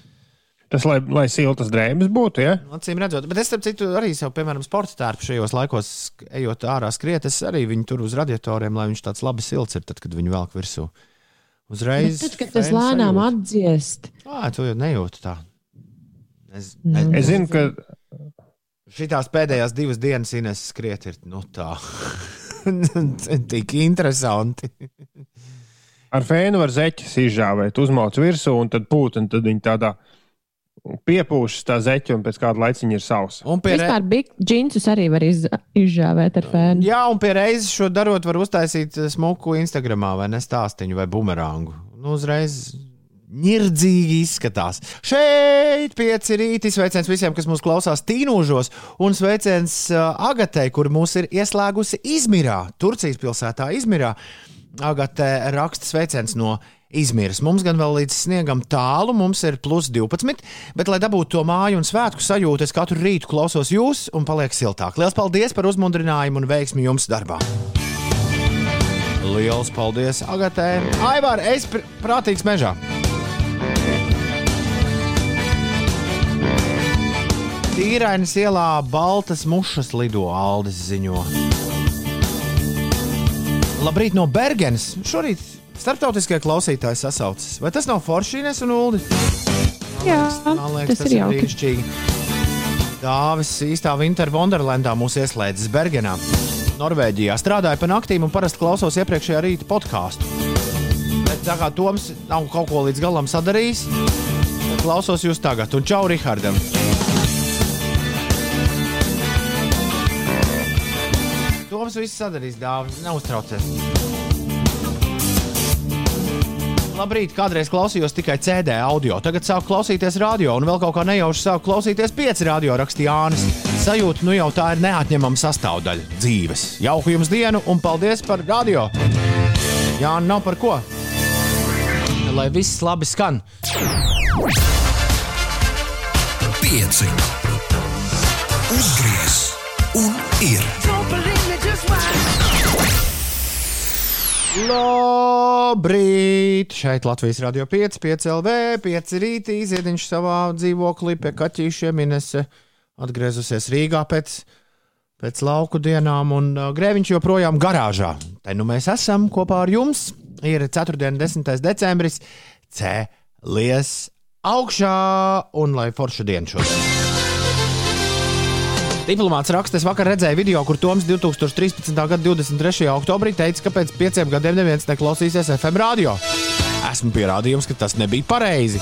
S2: Tas, lai, lai siltas drēbes būtu, ja?
S1: Acīm redzot, bet es starp citu arī sev, piemēram, sporta tērpu šajos laikos, ejot ārā skriet, es arī viņu tur uz radiatoriem, lai viņš tāds labi silts ir, tad, kad viņu velk virsū.
S3: Bet
S1: Uzreiz.
S3: tad, kad tas lēnām
S1: sajūta.
S3: atdziest,
S1: Ā, to jau nejūtu tā. Es,
S3: Nu.
S2: Es zinu, ka
S1: Šitās pēdējās divas dienas Ines skriet ir nu tā. (laughs) Tik interesanti.
S2: ar fēnu var zeķes izžāvēt, uzmauc virsū un tad pūt, un tad viņi tādā piepūšas tā zeķe, un pēc kāda laiciņa ir sausa.
S1: Un pie, re...
S3: Vispār bija džinsus arī var iz, izžāvēt ar fēnu.
S1: Jā, un pie reizes šo darot, var uztaisīt eh, smuku Instagram vai nestāstīņu vai bumerangu. Nu, uzreiz Nirdzīgi izskatās. Šeit pieci rīti. Sveiciens visiem, kas mūs klausās tīnūžos, un sveiciens uh, Agatei, kur mūs ir ieslēgusi Izmirā, Turcijas pilsētā Izmirā. Agate raksta sveiciens no Izmiras. Mums gan vēl līdz sniegam tālu, mums ir plus 12, bet, lai dabūtu to māju un svētku sajūtu, es katru rītu klausos jūs un paliek siltāk. Lielas paldies par uzmundrinājumu un veiksmi jums darbā! Lielas paldies, Agatē! Aivar, es pr prātīgs mežā! Tīrainas ielā baltas mušas lido, Aldis ziņo. Labrīt no Bergenes! Šorīt starptautiskie klausītāji sasaucas. Vai tas nav Foršīnes un Uldi?
S3: Jā,
S1: Man liekas,
S3: tas ir jauki.
S1: brīnišķīgi. Dāvis īstā Winter Wonderlandā mūs ieslēdzis Bergenā. Norvēģijā strādāju pa naktīm un parasti klausos iepriekšējā rīta podkāstu. Bet tā kā Toms nav kaut ko līdz galam sadarījis, klausos jūs tagad. Un čau Rihardam! Toms viss sadarīs, Dāvis, neuztraucies. Labrīt, kādreiz klausījos tikai CD audio, tagad sāku klausīties radio, un vēl kaut kā nejauši sāku klausīties pieci radio rakstīja Jānis. Sajūta, nu jau tā ir neatņemama sastāvdaļa dzīves. Jauku jums dienu, un paldies par radio! Jā, nav par ko. Lai viss labi skan.
S8: Pieci. Uzgriez un ir.
S1: Labrīt! Šeit Latvijas radio 5, 5 LV, 5 rītī, ziediņš savā dzīvoklī pie kaķīšiem Inese atgriezusies Rīgā pēc, pēc lauku dienām, un uh, grēviņš joprojām garāžā. Te nu mēs esam kopā ar jums. Ir 4. un 10. decembris, cēlies augšā un lai forša diena šodien. Diplomāts raksta, es vakar redzēju video, kur Toms 2013. gada 23. oktobrī teica, ka pēc pieciem gadiem neviens neklausīsies FM radio. Esmu pierādījums, ka tas nebija pareizi.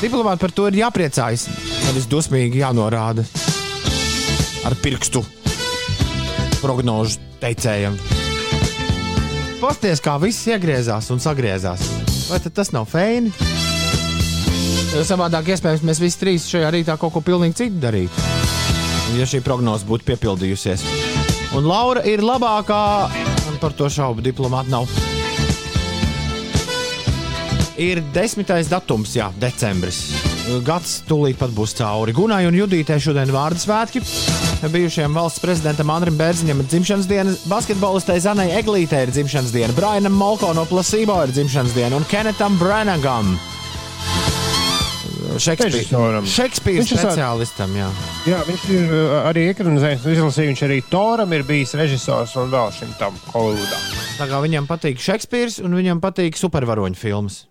S1: Diplomāti par to ir jāpriecājas, nevis dusmīgi jānorāda ar pirkstu prognožu teicējiem. Pasties, kā viss iegriezās un sagriezās. Vai tas nav feini? Savādāk, iespējams, mēs visi trīs šajā rītā kaut ko pilnīgi citu darītu ja šī prognoze būtu piepildījusies. Un Laura ir labākā, un par to šaubu diplomāta nav. Ir desmitais datums, jā, decembris. Gads tūlīt pat būs cauri. Gunai un Judītei šodien vārdu svētki. Bijušajam valsts prezidentam Andrim Bērziņam ir dzimšanas diena, basketbolistei Zanai Eglītei ir dzimšanas diena, Brainam Molko no Placebo ir dzimšanas diena un Kenetam Branagam.
S2: Režisoram.
S1: Šekspīra speciālistam, jā.
S2: Jā, viņš ir uh, arī ekranizējis, izlasījis. Viņš arī Toram ir bijis režisors un vēl šim tam Holivudā.
S1: Tā kā viņam patīk Šekspīrs un viņam patīk supervaroņu filmas.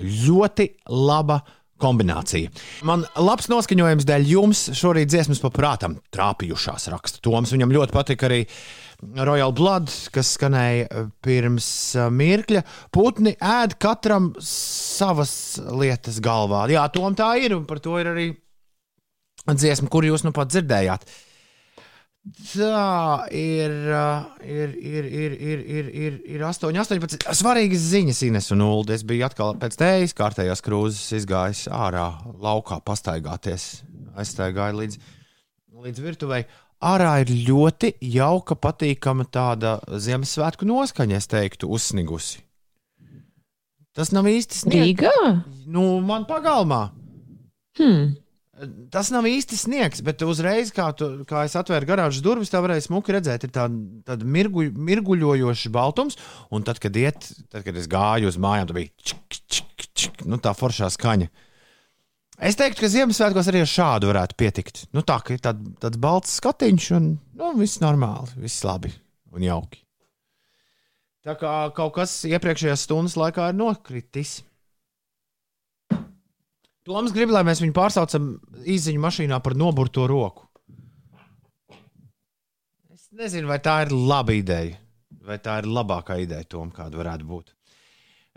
S1: Ļoti laba kombinācija. Man labs noskaņojums dēļ jums šorīt dziesmas paprātam trāpījušās raksta Toms. Viņam ļoti patika arī Royal Blood, kas skanēja pirms uh, mirkļa. Putni ēd katram savas lietas galvā. Jā, Tom tā ir, un par to ir arī dziesma, kur jūs nu pat dzirdējāt. Tā ir, uh, ir, ir, ir, ir, ir, ir, ir 8, 18. Svarīgas ziņas, Ines un Ulu. Es biju atkal pēc tējas kārtējās krūzes izgājis ārā, laukā pastaigāties. Aizstaigāju līdz, līdz virtuvei. Ārā ir ļoti jauka, patīkama tāda Ziemassvētku noskaņa, es teiktu, uzsnigusi. Tas nav īsti sniegs.
S3: Rīgā?
S1: Nu, man pagalmā.
S3: Hmm.
S1: Tas nav īsti sniegs, bet uzreiz, kā, tu, kā es atvēru garāžas durvis, tā varēja smuki redzēt, ir tāda, tāda mirgu, mirguļojoša baltums. Un tad, kad, iet, tad, kad es gāju uz mājām, tad bija čik, čik, čik, nu, tā foršā skaņa. Es teiktu, ka Ziemassvētkos arī ar šādu varētu pietikt. Nu, tā kā ir tād, tāds balts skatiņš, un nu, viss normāli, viss labi un jauki. Tā kā kaut kas iepriekšējās stundas laikā ir nokritis. Toms grib, lai mēs viņu pārsaucam izziņu mašīnā par noburto roku. Es nezinu, vai tā ir laba ideja, vai tā ir labākā ideja, Tom, kāda varētu būt.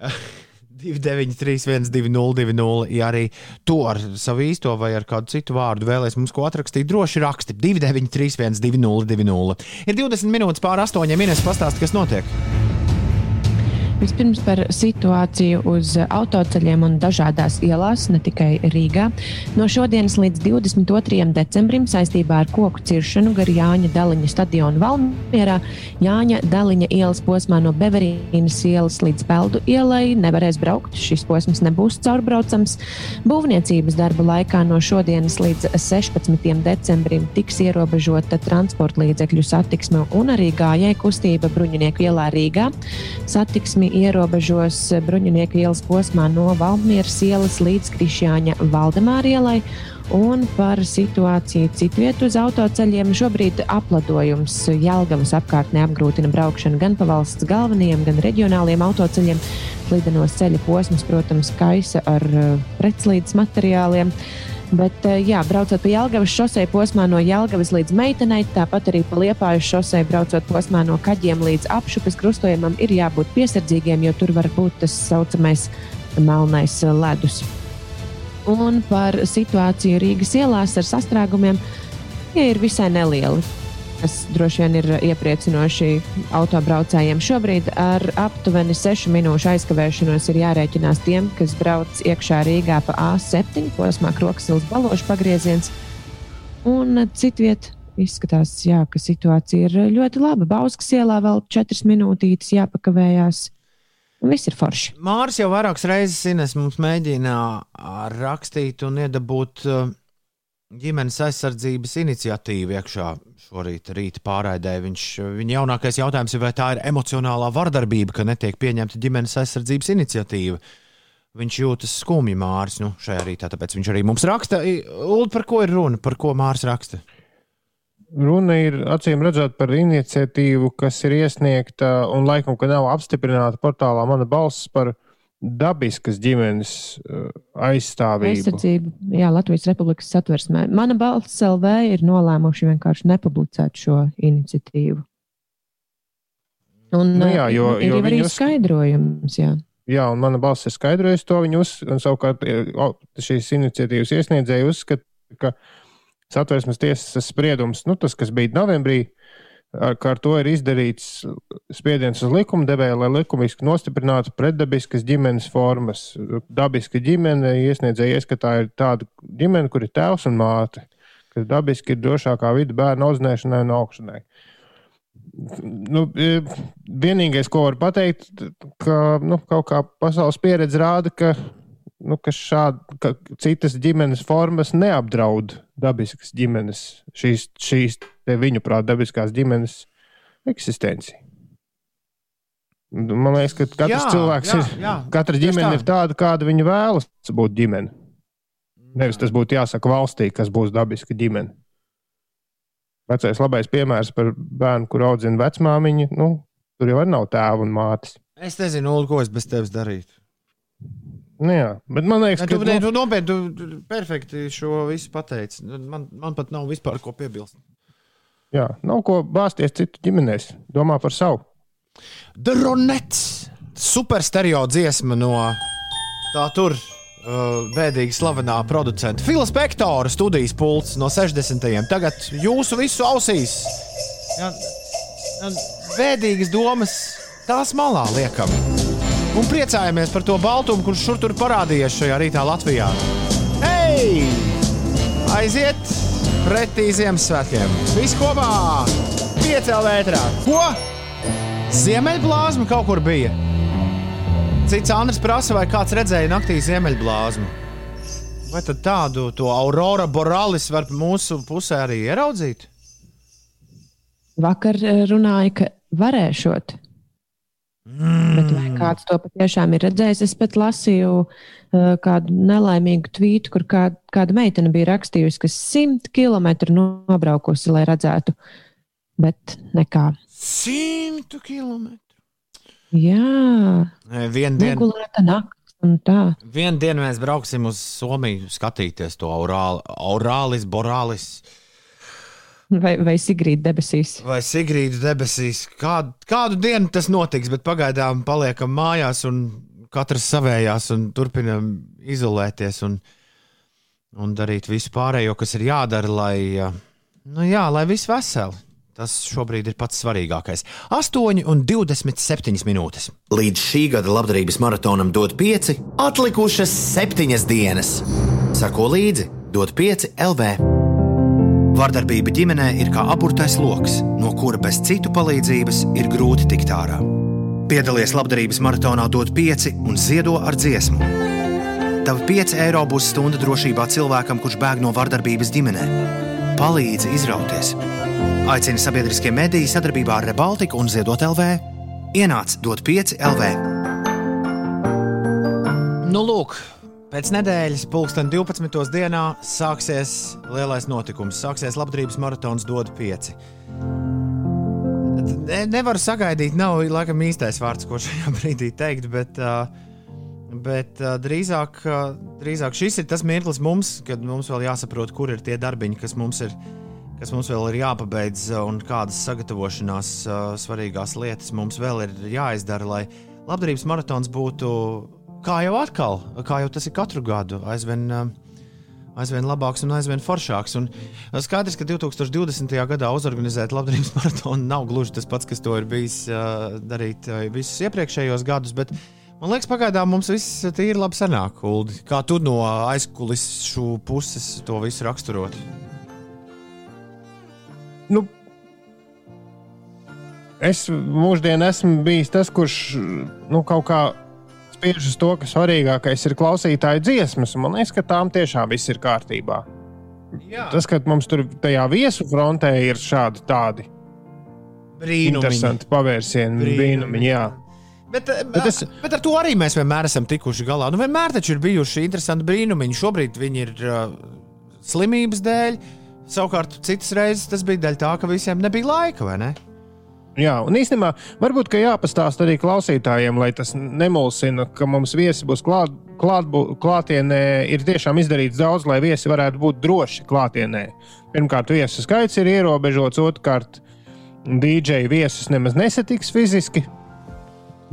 S1: (laughs) 293, 202, ja arī to ar savu īsto vai ar kādu citu vārdu vēlēs mums ko atrakstīt, droši raksti 293, 202. Ir 20 minūtes pār 8 minūtes pastāst, kas notiek.
S3: Vispirms par situāciju uz autoceļiem un dažādās ielās, ne tikai Rīgā. No šodienas līdz 22. decembrim saistībā ar koku ciršanu gar Jāņa Daliņa stadionu Valmierā Jāņa Daliņa ielas posmā no Beverīnas ielas līdz Peldu ielai nevarēs braukt. Šis posms nebūs caurbraucams. Būvniecības darba laikā no šodienas līdz 16. decembrim tiks ierobežota transporta līdzekļu satiksme un arī gājēju kustība Bruņinieku ielā Rīgā. Satiksmi ierobežos Bruņinieku ielas posmā no Valmieras ielas līdz Krišjāņa Valdemāra ielai. Un par situāciju citviet uz autoceļiem šobrīd apladojums Jelgavas apkārtnē apgrūtina braukšanu gan pa valsts galvenajiem, gan reģionāliem autoceļiem. Slidenos ceļa posms, protams, kaisa ar uh, pretslīdes materiāliem. Bet, eh, jā, braucot pa Jālgavas šosei posmā no Jālgavas līdz Meitenei, tāpat arī pa Liepājas šosei braucot posmā no Kaģiem līdz apšupes krustojumam, ir jābūt piesardzīgiem, jo tur var būt tas saucamais melnais eh, ledus. Un par situāciju Rīgas ielās ar sastrēgumiem, tie ir visai nelieli kas droši vien ir iepriecinoši autobraucējiem. Šobrīd ar aptuveni 6 minūšu aizkavēšanos ir jārēķinās tiem, kas brauc iekšā Rīgā pa A7 posmā Kroksils balošu pagrieziens. Un citviet izskatās, jā, ka situācija ir ļoti laba. Bauskas ielā vēl 4 minūtītes jāpakavējās. Viss ir forši.
S1: Māris jau vairākas reizes Ines, mums mēģina rakstīt un iedabūt ā, ģimenes aizsardzības iniciatīvu iekšā šorīt rīta pārraidē. Viņš, viņa jaunākais jautājums ir, vai tā ir emocionālā vardarbība, ka netiek pieņemta ģimenes aizsardzības iniciatīva. Viņš jūtas skumji Māris nu, šajā rītā, tāpēc viņš arī mums raksta. Ulu, par ko ir runa? Par ko Māris raksta?
S2: Runa ir acīm redzot par iniciatīvu, kas ir iesniegta un laikam, ka nav apstiprināta portālā Mana balss par dabiskas ģimenes uh, aizstāvību.
S3: Aizsardzība, jā, Latvijas Republikas satversmē. Mana balss LV ir nolēmuši vienkārši nepublicēt šo iniciatīvu. Un,
S2: Nu jā, jo-
S3: ir
S2: jo
S3: arī
S2: viņi uz-
S3: skaidrojums. Jā.
S2: Jā, un mana balss ir skaidrojusi to. Viņi uz, un savukārt e, o, šīs iniciatīvas iesniedzēji uzskata, ka satversmes tiesas spriedums, nu, tas, kas bija novembrī, ar, ar to ir izdarīts spiediens uz likumdevēju, lai likumiski nostiprinātu pretdabiskas ģimenes formas. Dabiska ģimene iesniedzēja ieskatā ir tāda ģimene, kur ir tēvs un māte, kas dabiski ir drošākā vide bērnu audzināšanai un augšanai. Nu, e, vienīgais, ko var pateikt, ka nu, kaut kā pasaules pieredze rāda, ka, nu, ka, šād, ka citas ģimenes formas neapdraud dabiskas ģimenes, šīs, šīs te viņu prāt, dabiskās ģimenes eksistenci. Man liekas, ka katrs
S1: Jā,
S2: cilvēks
S1: jā,
S2: ir.
S1: jā,
S2: Katra ģimene
S1: tā.
S2: ir tāda, kāda viņa vēlas būt ģimene. Nevis tas būtu jāsaka valstī, kas būs dabiska ģimene. Vecais labais piemērs par bērnu, kur audzina vecmāmiņu. Nu, tur jau nav tēva un mātes.
S1: Es nezinu, Ulu, ko es bez tevis darītu.
S2: Nu, jā, bet man liekas,
S1: Ja,
S2: ka
S1: tu, ne, tu nopietni, tu, tu perfekti šo visu pateici. Nu, Man, man pat nav vispār ko piebilst.
S2: jā, nav ko bāzties citu ģimenēs. Domā par savu.
S1: The Ronets! Super stereo dziesma no tā tur. Uh, Bēdīgi slavenā producenta Fila Spektora studijas pults no 60. Tagad jūsu visu ausīs. Jā, Bēdīgas domas tās malā liekam. Un priecājamies par to baltumu, kurš šur tur parādījies šajā rītā Latvijā. Hei! Aiziet pretī Ziemassvētkiem! Viss kopā! Piecēl vētrā! Ko? Ziemeļblāzma kaut kur bija. Cits Andris prasa, vai kāds redzēja naktī ziemeļblāzmu. Vai tad tādu aurora borealis var mūsu pusē arī ieraudzīt?
S3: Vakar eh, runāja, ka varēšot. Mm. Bet vai kāds to patiešām ir redzējis? Es pat lasīju uh, kādu nelaimīgu tvītu, kur kā, kāda meitene bija rakstījusi, ka simt kilometru nobraukusi, lai redzētu. Bet nekā.
S1: Simtu kilometru.
S3: Jā,
S1: Vienu dienu,
S3: negulēta naktis un tā.
S1: vien dienu mēs brauksim uz Somiju, skatīties to aurāli, aurālis, borealis
S3: Vai, vai Sigrīda debesīs.
S1: vai Sigrīdu debesīs. Kādu, kādu dienu tas notiks, bet pagaidām paliekam mājās un katrs savējās un turpinam izolēties un, un darīt visu pārējo, kas ir jādara, lai, nu jā, lai viss veseli. Tas šobrīd ir pats svarīgākais. 8,27 minūtes.
S9: Līdz šī gada labdarības maratonam dod 5, atlikušas 7 dienas. Sako līdzi, dod 5 LV. Vardarbība ģimenē ir kā aburtais lokus, no kura bez citu palīdzības ir grūti tikt ārā. Piedalies labdarības maratonā, dod 5 un ziedo ar dziesmu. Tavi 5 eiro būs stunda drošībā cilvēkam, kurš bēg no vardarbības ģimenē. Palīdzi izrauties! Aicina sabiedriskie mediji sadarbībā ar Rebaltiku un Ziedot LV. Ienāc dot 5 LV.
S1: Nu, lūk, pēc nedēļas, pulksten 12. dienā, sāksies lielais notikums. Sāksies labdarības maratons, dod 5. Ne, nevaru sagaidīt, nav laikam īstais vārds, ko šajā (laughs) brīdī teikt, bet, bet drīzāk, drīzāk šis ir tas mirklis mums, kad mums vēl jāsaprot, kur ir tie darbiņi, kas mums ir, kas mums vēl ir jāpabeidz, un kādas sagatavošanās svarīgās lietas mums vēl ir jāizdara, lai labdarības maratons būtu kā jau atkal, kā jau tas ir katru gadu, aizvien, uh, aizvien labāks un aizvien foršāks. Un skaidrs, ka 2020. gadā uzorganizēt labdarības (laughs) maratonu nav gluži tas pats, kas to ir bijis uh, darīt uh, visus iepriekšējos gadus. Man liekas, pagaidām mums viss ir labi sanāk, Uldi. Kā tu no aizkulisku puses to visu raksturot?
S2: Nu, es mūždien esmu bijis tas, kurš nu, kaut kā spiež uz to, ka svarīgākais ir klausītāju dziesmas. Man liekas, ka tām tiešām viss ir kārtībā.
S1: Jā.
S2: Tas, ka mums tur tajā viesu frontē ir šādi tādi
S1: Brīnumiņi.
S2: interesanti pavērsieni,
S1: Brīnumiņi.
S2: brīnumiņi. jā.
S1: Bet, bet,
S2: Bet
S1: es... bet ar to arī mēs vienmēr esam tikuši galā. Nu, vienmēr taču ir bijuši interesanti brīnumiņi. Šobrīd viņi ir uh, slimības dēļ. Savukārt, citas reizes tas bija dēļ tā, ka visiem nebija laika, vai ne?
S2: Jā, un īstenībā varbūt jāpastāsta arī klausītājiem, lai tas nemulsina, ka mums viesi būs klāt, klāt, klātienē. Ir tiešām izdarīts daudz, lai viesi varētu būt droši klātienē. Pirmkārt, viesu skaits ir ierobežots, otrkārt, DJ viesus nemaz nesatiks fiziski.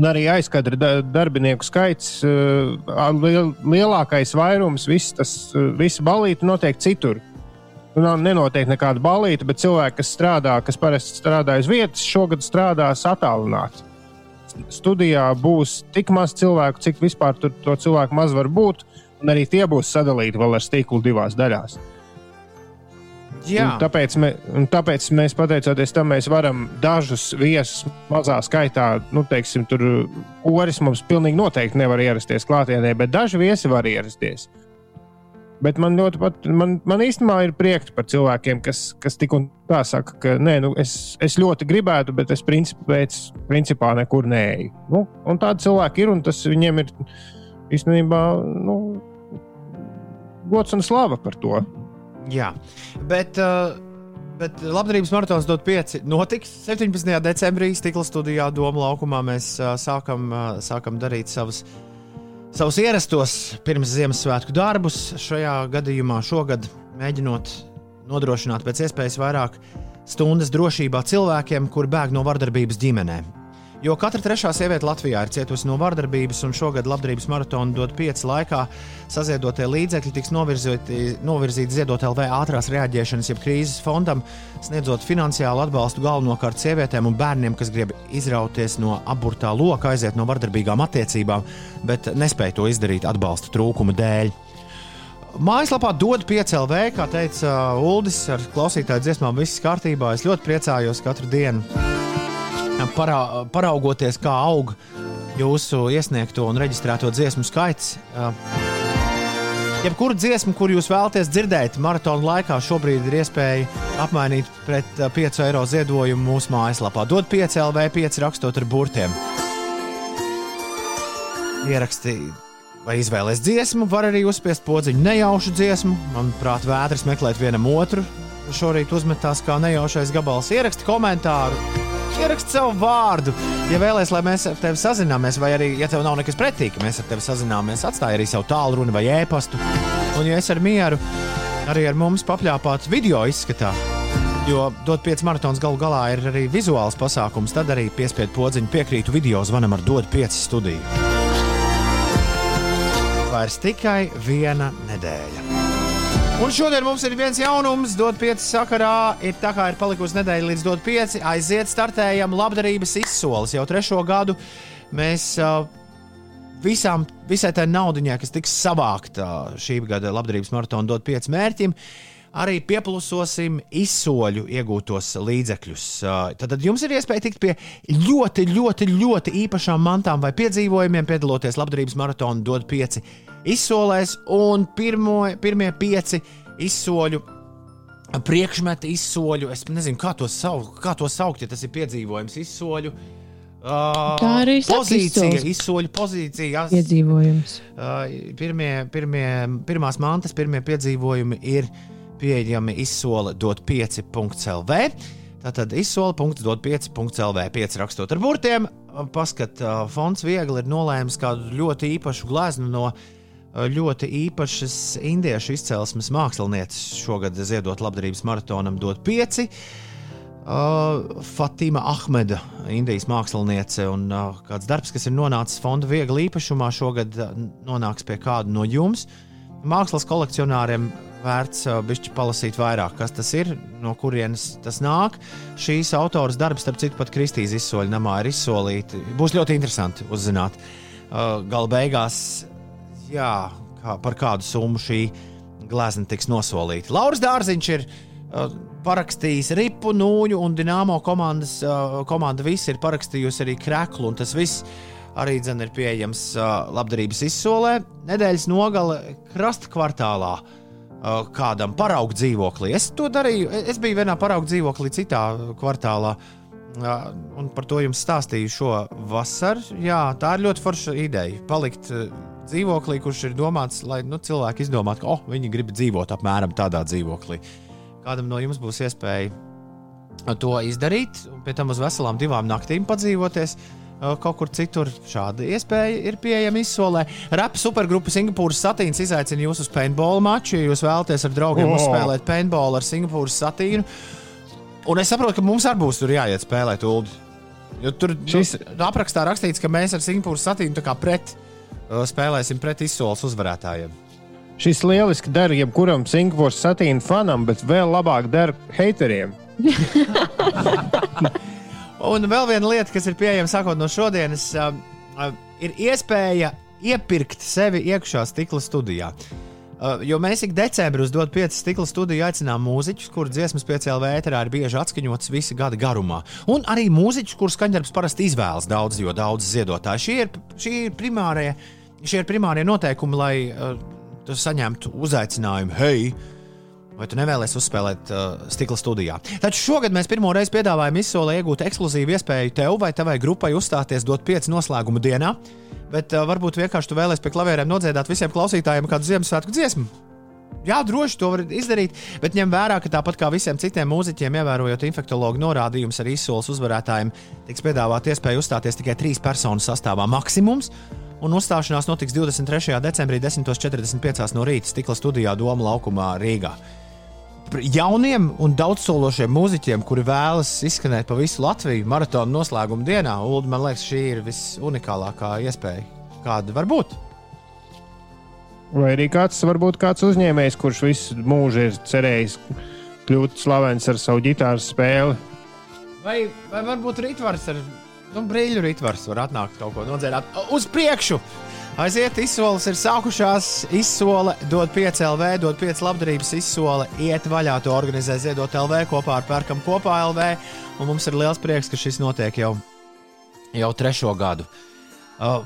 S2: Un arī aizkadra da- darbinieku skaits, liel, lielākais vairums, viss tas, uh, visa balīti notiek citur. Nu, nav nenotiek nekāda balīta, bet cilvēki, kas strādā, kas parasti strādā uz vietas, šogad strādās attālināti. Studijā būs tik maz cilvēku, cik vispār tur to cilvēku maz var būt, un arī tie būs sadalīti vēl ar stīklu divās daļās. Un tāpēc, mē, un tāpēc mēs, pateicoties tam, mēs varam dažus viesus mazā skaitā, nu, teiksim, tur oris mums pilnīgi noteikti nevar ierasties klātienē, bet daži viesi var ierasties. Bet man ļoti pat, man, man īstenībā ir prieks par cilvēkiem, kas, kas tik un tā saka, ka nē, nu, es, es ļoti gribētu, bet es princip, pēc, principā nekur neeju. Nu, un tādi cilvēki ir, un tas viņiem ir īstenībā nu, gods un slava par to.
S1: jā. Bet, uh, bet labdarības maratons dod 5. Notiks 17. decembrī Stikla studijā Doma laukumā. Mēs uh, sākam, uh, sākam darīt savus, savus ierastos pirms Ziemassvētku darbus. Šajā gadījumā šogad mēģinot nodrošināt pēc iespējas vairāk stundas drošībā cilvēkiem, kuri bēg no vardarbības ģimenē. Jo katra trešā sieviete Latvijā ir cietusi no vardarbības, un šogad labdarības maratonu dod pieci laikā. Saziedotie līdzekļi tiks novirzīti, novirzīti ziedot LV ātrās reaģēšanas, jeb krīzes fondam, sniedzot finansiālu atbalstu galvenokārt sievietēm un bērniem, kas grib izrauties no aburtā loka, aiziet no vardarbīgām attiecībām, bet nespēj to izdarīt atbalsta trūkuma dēļ. Mājaslapā dod 5 LV, kā teica uh, Uldis, ar klausītāju dziesmām viss kārtībā. Es ļoti priecājos katru dienu parā, paraugoties, kā aug jūsu iesniegto un reģistrēto dziesmu skaits. Jebkuru dziesmu, kur jūs vēlaties dzirdēt, maratona laikā šobrīd ir iespēja apmainīt pret uh, 5 eiro ziedojumu mūsu mājaslapā. Dod 5 LV, 5 rakstot ar burtiem. Ierakstīt vai izvēlēties dziesmu, var arī uzspiest podziņu nejaušu dziesmu. Manuprāt, vētras meklēt vienam otru. Šorīt uzmetās kā nejaušais gabals. Ieraksti komentāru, ieraksti savu vārdu. Ja vēlaties, lai mēs ar tevi sazināmies, vai arī, ja tev nav nekas pretī, ka mēs ar tevi sazināmies, atstāj arī savu tālruni vai ēpastu. Un, ja es ar mieru arī ar mums papļāpāt video izskatā, jo dot 5 maratons galu galā ir arī vizuāls pasākums, tad arī piespiedu podziņu piekrītu video zvanam ar dot 5 studiju. vairs tikai viena nedēļa. Un šodien mums ir viens jaunums, dot pieci sakarā. Ir tā kā ir palikusi nedēļa līdz dot pieci. Aiziet, startējam labdarības izsoles. Jau trešo gadu mēs uh, visām, visai tai naudai, kas tiks savākta šī gada labdarības maratona dot pieci mērķim, arī pieplusosim izsoļu iegūtos līdzekļus. Uh, Tad jums ir iespēja tikt pie ļoti, ļoti, ļoti īpašām mantām vai piedzīvojumiem, piedaloties labdarības maratona dot pieci izsolēs, un pirmo, pirmie pieci izsoļu. Priekšmeti izsoļu, es nezinu, kā to, sauc, kā to saukt, ja tas ir piedzīvojums, izsoļu. Uh,
S3: Tā arī saka
S1: pozīcija, izsoļu pozīcija.
S3: Piedzīvojums.
S1: Uh, pirmie, pirmie, pirmās mantas, pirmie piedzīvojumi ir pieejami izsole dot 5.lv. Tātad izsole.dot 5.lv. 5 rakstot ar burtiem. Paskat, uh, fonds viegli ir nolēmis kādu ļoti īpašu gleznu no uh, ļoti īpašas indiešu izcelsmes mākslinieces šogad ziedot labdarības maratonam dot 5. Uh, Fatima Ahmeda, Indijas māksliniece, un uh, kāds darbs, kas ir nonācis fonda viegli īpašumā, šogad uh, nonāks pie kāda no jums. Mākslas kolekcionāriem vērts uh, bišķi palasīt vairāk, kas tas ir, no kurienes tas nāk. Šīs autoras darbs, starp citu, pat Kristīs izsoļu namā ir izsolīti. Būs ļoti interesanti uzzināt. Uh, Gala beigās, jā, kā, par kādu summu šī glezna tiks nosolīta. Lauris Dārziņš ir uh, parakstījis Ripu, Nūju un Dienāmo komandas. Komanda visi ir parakstījusi arī Kreklu, un tas viss arī dzen, ir pieejams labdarības izsolē. Nedēļas nogale krasta kvartālā. Kādam paraugu dzīvoklī. Es to darīju. Es biju vienā paraugu dzīvoklī, citā kvartālā. Un par to jums stāstīju šo vasaru. Jā, tā ir ļoti forša ideja. Palikt dzīvoklī, kurš ir domāts, lai nu, cilvēki izdomātu, ka oh, viņi grib dzīvot apmēram tādā dzīvoklī. Kādam no jums būs iespēja to izdarīt, un pie tam uz veselām divām naktīm padzīvoties. Kaut kur citur šāda iespēja ir pieejama izsolē. Rapa supergrupa Singapūras satīns izaicina jūs uz paintball maču, ja jūs vēlaties ar draugiem oh. uzspēlēt paintball ar Singapūras satīnu. Un es saprotu, ka mums arī būs tur jāiet spēlēt ulu. Jo tur
S2: Šis-
S1: nu, aprakstā rakstīts, ka mēs ar Singapūras satīnu pret spēlēsim pret izsoles uzvarētājiem.
S2: Šis lieliski der jebkuram Singapūras satīna fanam, bet vēl labāk der hateriem. (laughs)
S1: Un vēl viena lieta, kas ir pieejama sākot no šodienas, uh, uh, ir iespēja iepirkt sevi iekšā stikla studijā. Uh, jo mēs ik decembrī uz dotu pieci stikla studiju aicinām mūziķus, kuriem dziesmas piecēlā vēterā ir bieži atskaņotas visa gada garumā. Un arī mūziķus, kurus skaņdarbs parasti izvēlas daudz, jo daudz ziedotāji. Šie ir, šie ir, primārie, šie ir primārie noteikumi, lai uh, tu saņemtu uzaicinājumu. Hei! Vai tu nevēlies uzspēlēt uh, stikla studijā? Taču šogad mēs pirmo reizi piedāvājam izsolē iegūt ekskluzīvu iespēju tev vai tavai grupai uzstāties dot pieci noslēguma dienā, bet uh, varbūt vienkārši tu vēlēsies pie klavierēm nodziedāt visiem klausītājiem kādu Ziemassvētku dziesmu. Jā, droši to var izdarīt, bet ņem vērā, ka tāpat kā visiem citiem mūziķiem, ievērojot infektuologu norādījumus arī izsoles uzvarētājiem, tiks piedāvāta iespēja uzstāties tikai trīs personu sastāvā maksimums. Un uzstāšanās notiks 23. decembrī 10.45 no rīta stikla studijā Doma laukumā Rīgā. Jauniem un daudzsološiem mūziķiem, kuri vēlas izskanēt pa visu Latviju maratona noslēguma dienā, Ulu, man liekas, šī ir visunikālākā iespēja, kāda var būt.
S2: Vai arī kāds, varbūt kāds uzņēmējs, kurš visu mūžu ir cerējis kļūt slavens ar savu ģitāru spēli.
S1: Vai, vai varbūt rītvars ar nu, brīļu rītvars var atnākt kaut ko nodzērāt uz priekšu? Aiziet, izsoles ir sākušās. Izsole dod 5 LV, dod 5 labdarības izsole, iet vaļā to organizē Ziedot LV kopā ar Pērkam kopā LV. Un mums ir liels prieks, ka šis notiek jau, jau trešo gadu. Uh,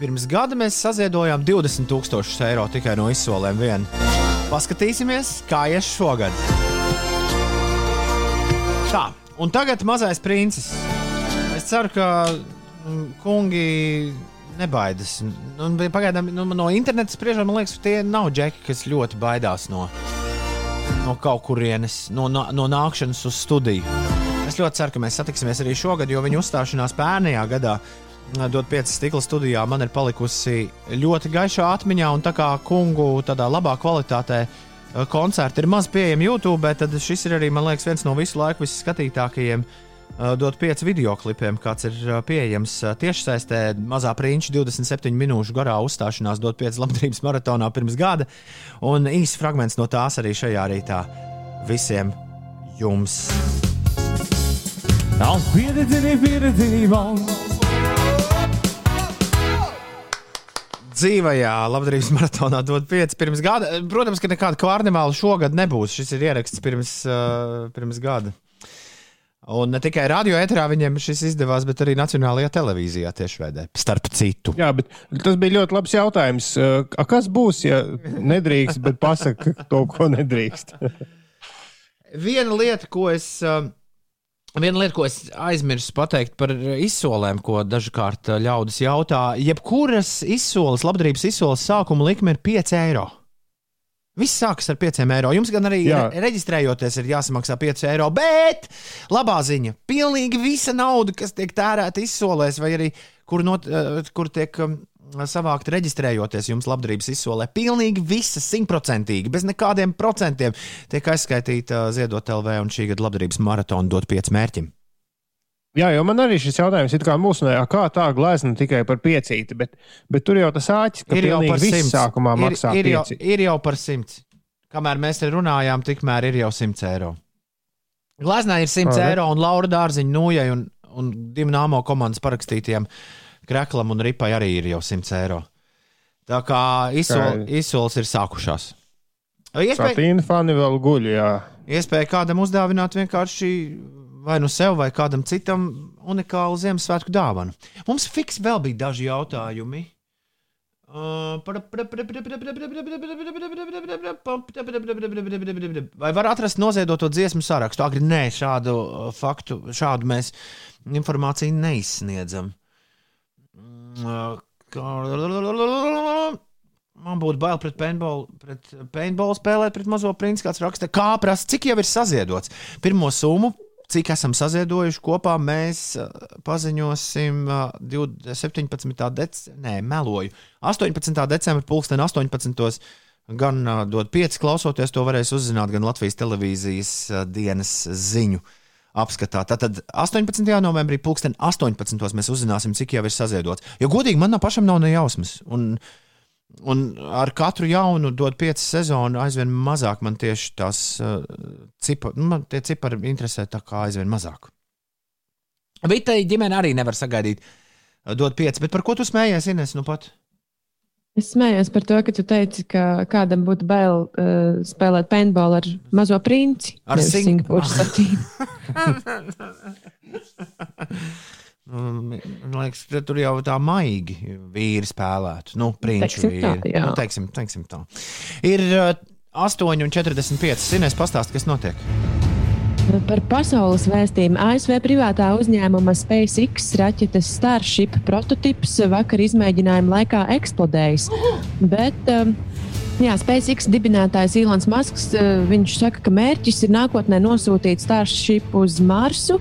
S1: pirms gada mēs saziedojām 20,000 eiro tikai no izsolēm vien. Paskatīsimies, kā ies šogad. Tā, un tagad mazais princis. Es ceru, ka mm, kungi nebaidās. Nu, bet Pagaidām nu, no interneta spriežot, man liekas, tie nav džeki, kas ļoti baidās no, no kaut kurienes, no, no, no nākšanas uz studiju. Es ļoti ceru, ka mēs satiksimies arī šogad, jo viņa uzstāšanās pērnajā gadā. Dot pieci stikla studijā man ir palikusi ļoti gaišā atmiņā, un tā kā kungu tādā labā kvalitātē uh, koncerti ir maz pieejami YouTube, tad šis ir arī, man liekas, viens no visu laiku visskatītākajiem dot 5 video klipiem, kāds ir uh, pieejams uh, tiešsaistē. Mazā prinča 27 minūšu garā uzstāšanās dot 5 labdarības maratonā pirms gada. Un īsts fragments no tās arī šajā rītā visiem jums.
S10: Nav pieredzini, man.
S1: Dzīvajā labdarības maratonā dod 5 pirms gada. Protams, ka nekāda karnevāla šogad nebūs. Šis ir ieraksts pirms, uh, pirms gada. Un ne tikai radio etrā viņiem šis izdevās, bet arī Nacionālajā televīzijā tiešveidē. Starp citu.
S2: Jā, bet tas bija ļoti labs jautājums. A, Kas būs, ja nedrīkst, bet pasaka to, ko nedrīkst? (laughs)
S1: Viena lieta, ko es. Viena lieta, ko es aizmirsu pateikt par izsolēm, ko dažkārt ļaudis jautā, jebkuras izsoles, labdarības izsoles sākuma likme ir 5 eiro. Viss sākas ar 5 eiro. Jums gan arī
S2: Jā.
S1: re reģistrējoties, ir jāsamaksā 5 eiro. Bet labā ziņa - pilnīgi visa nauda, kas tiek tērēta izsolēs, vai arī kur, not, uh, kur tiek um, savākt reģistrējoties jums labdarības izsolē, pilnīgi visa simtprocentīgi, bez nekādiem procentiem tiek aizskaitīta uh, Ziedot LV un šī gada labdarības maratona dot 5 mērķim.
S2: Jā, jo man arī šis jautājums ir nē, kā tā glezna tikai par piecīti, bet, bet tur jau tas āķis,
S1: ir jau par simts.
S2: sākumā maksā
S1: ir, ir, jau, ir jau par simts. Kamēr mēs te runājām, tikmēr ir jau 100 eiro. Gleznā ir 100
S2: Aha.
S1: eiro un Laura Dārziņa, Nūjai un, un divu nāmo komandas parakstītiem Kreklam un Ripai arī ir jau 100 eiro. Tā kā izsol, izsoles ir sākušās. Iespēja,
S2: Satīna fani vēl guļ, jā.
S1: iespēja kādam uzdāvināt vienkārši vai nu sev, vai kādam citam unikālu Ziemassvētku dāvanu. Mums fiks vēl bija daži jautājumi. Vai var atrast noziedoto dziesmu sarakstu? Agri nē, šādu uh, faktu, šādu mēs informāciju neizsniedzam. Mm, uh, Man būtu bail pret paintball, pret paintball spēlēt pret mazo princi. Kāds raksta, kā prasa, cik jau ir saziedots. Pirmo summu, cik esam saziedojuši kopā, mēs uh, paziņosim uh, 20 17. decembrī, nē, meloju. 18. decembrī, pulksten 18. Gan uh, dod 5 klausoties, to varēs uzzināt gan Latvijas televīzijas uh, dienas ziņu apskatā. Tātad 18. novembrī, pulksten 18. mēs uzzināsim, cik jau ir saziedots. Jo godīgi man pašam nav ne jausmas. Un, un ar katru jaunu dod 5 sezonu, aizvien mazāk man tieši tās uh, cipari, nu, man tie cipari interesē tā kā aizvien mazāk. Vitai ģimene arī nevar sagaidīt. uh, Dod 5, bet par ko tu smējies, Ines? Nu pat?
S3: Es smējos par to, ka tu teici, ka kādam būtu bail uh, spēlēt paintball ar mazo princi.
S1: Ar
S3: nevis
S1: Sing-
S3: Singapūras (laughs) satīnu. (laughs)
S1: Mm, Man liekas, ka tur jau tā maigi vīri spēlētu. Nu, prinču
S3: Teiksim tā,
S1: vīri.
S3: jā.
S1: nu, teiksim, teiksim tā. Ir uh, 8,45. Sinēs pastāst, kas notiek.
S3: Par pasaules vēstījumu ASV privātā uzņēmuma SpaceX raķetes Starship prototyps vakar izmēģinājuma laikā eksplodējis. Bet, um, Jā, SpaceX dibinātājs Ilons Masks uh, viņš saka, ka mērķis ir nākotnē nosūtīt Starship uz Marsu.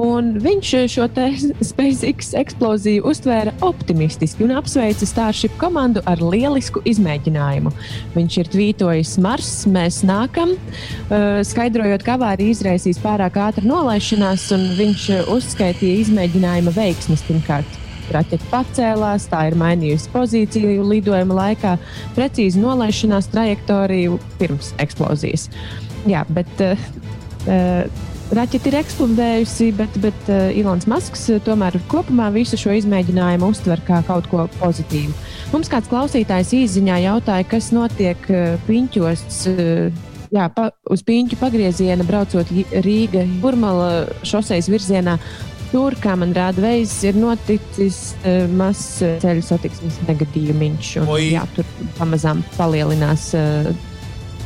S3: un Viņš šo te (laughs) SpaceX eksploziju uztvēra optimistiski un apsveica Starship komandu ar lielisku izmēģinājumu. Viņš ir tvītojis, Mars, mēs nākam, uh, skaidrojot, ka avārija izraisīs pārāk ātru nolaišanās, un viņš uzskaitīja izmēģinājuma veiksmes pirmkārt. Raķete pacēlās, tā ir mainījusi pozīciju lidojuma laikā, precīzi nolaišanās trajektoriju pirms eksplozijas. Jā, bet uh, uh, raķete ir eksplodējusi, bet, bet uh, Ilons Masks tomēr kopumā visu šo izmēģinājumu uztver kā kaut ko pozitīvu. Mums kāds klausītājs īsiņā jautāja, kas notiek uh, piņķos. Uh, Jā, pa, uz pīņķu pagrieziena braucot J- Rīga Burmala šoseis virzienā. Tur, kā man rāda veids, ir noticis uh, mazs uh, ceļu satiksmes negadījumiņš. un. Jā, tur pamazām palielinās uh,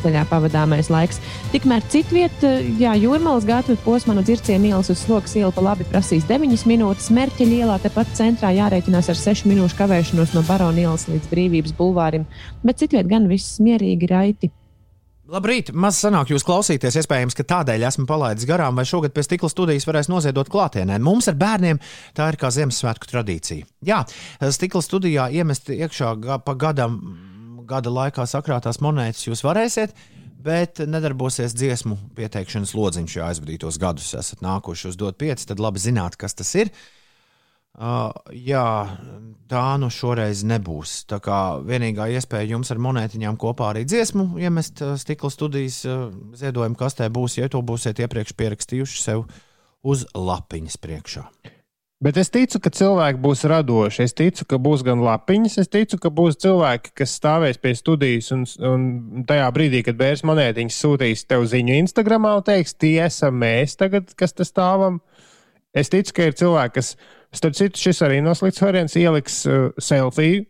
S3: ceļā pavadāmais laiks. Tikmēr citvietā, jā, jūrmālas gatava posmā no dzirciena ielas uz slogas ielu pa labi prasīs 9 minūtes. Mērķa ielā tepat centrā jārēķinās ar 6 minūšu kavēšanos no Barona ielas līdz Brīvības bulvārim, bet citvietā gan viss mierīgi raiti.
S1: Labrīt, maz sanāk jūs klausīties. Iespējams, ka tādēļ esmu palaidis garām, vai šogad pie stikla studijas varēs noziedot klātienē. Mums ar bērniem tā ir kā Ziemassvētku tradīcija. Jā, stikla studijā iemest iekšā pa gadam, gada laikā sakrātās monētas jūs varēsiet, bet nedarbosies dziesmu pieteikšanas lodziņš, ja aizvadītos gadus esat nākuši uz dot pieci, tad labi zināt, kas tas ir. Uh, jā, tā nu šoreiz nebūs. Tā kā vienīgā iespēja jums ar monētiņām kopā arī dziesmu iemest uh, stikla studijas uh, ziedojumu kastē būs, ja to būsiet iepriekš pierakstījuši sev uz lapiņas priekšā.
S2: Bet es ticu, ka cilvēki būs radoši. Es ticu, ka būs gan lapiņas, es ticu, ka būs cilvēki, kas stāvēs pie studijas un, un tajā brīdī, kad bērns monētiņas sūtīs tev ziņu Instagram teiks, tie esam mēs tagad, kas te stāvam. Es ticu, ka ir cilvēki, kas, starp citu, šis arī noslīdz variants, ieliks uh, selfiju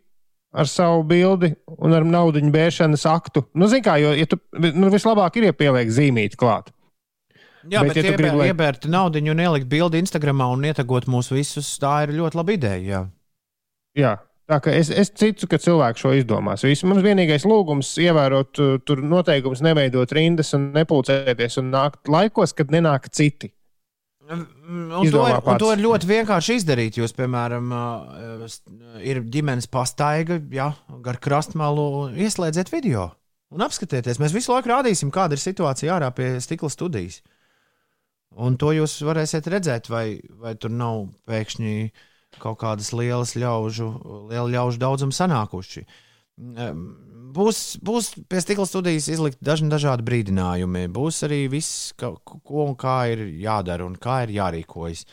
S2: ar savu bildi un ar naudu bēršanas aktu. Nu, zini kā, jo ja tu, nu, vislabāk ir iepieliek zīmīti klāt.
S1: Jā, bet, bet ja iebēr, gribi, lai... iebērt naudu un ielikt bildi Instagram un ietekot mūs visus, tā ir ļoti laba ideja. Jā.
S2: jā. Tā kā es, es ticu, ka cilvēki šo izdomās. Visu. Mums vienīgais lūgums ir ievērot uh, tur noteikumus, neveidot rindas un nepulcēties un nākt laikos, kad nenāk citi.
S1: Un to, ir, un to ir ļoti vienkārši izdarīt. Jūs, piemēram, uh, ir ģimenes pastaiga, ja, gar krastmalu, ieslēdziet video un apskatieties. Mēs visu laiku rādīsim, kāda ir situācija ārā pie stikla studijas. Un to jūs varēsiet redzēt, vai, vai tur nav pēkšņi kaut kādas lielas ļaužu, liela ļaužu daudzuma sanākuši. Būs, būs pie stikla studijas izlikt dažni dažādi brīdinājumi. Būs arī viss, ka, ko un kā ir jādara un kā ir jārīkojas.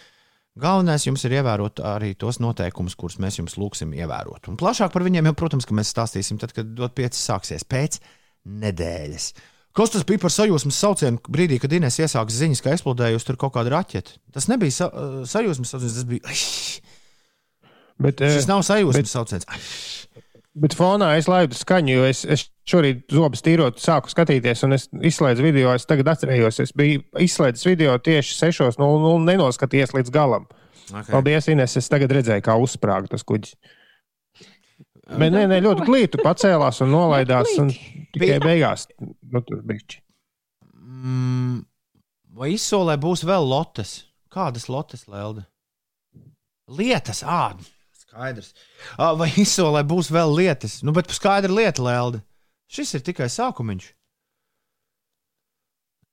S1: Galvenais jums ir ievērot arī tos noteikumus, kurus mēs jums lūgsim ievērot. Un plašāk par viņiem jau, protams, mēs stāstīsim tad, kad dot pieci sāksies pēc nedēļas. Kas tas bija par sajūsmas saucienu brīdī, kad Inês iesāka ziņas, ka eksplodējusi tur kaut kāda raķete? Tas nebija sa sajūsmas sauciens, tas bija.
S2: Bet,
S1: Šis nav sajūsmas bet,
S2: sauciens. Bet fonā es laidu skaņu, jo es, es šorīt zobus tīrot, sāku skatīties, un es izslēdzu video. Es tagad atcerējos, es biju izslēdzis video tieši 6.00 un nenoskatījies līdz galam. Okay. Paldies, Ines. Es tagad redzēju, kā uzsprāga tas kuģis. Bet nē, nē, ļoti glīti pacēlās un nolaidās. Un tikai beigās nu, tur bija.
S1: Mm, vai izsolē būs vēl lotes? Kādas lotes, Lelde? Lietas, ād, skaidrs. Vai izsolē būs vēl lietas? Nu, bet skaidra lieta, Lelde. Šis ir tikai sākumiņš.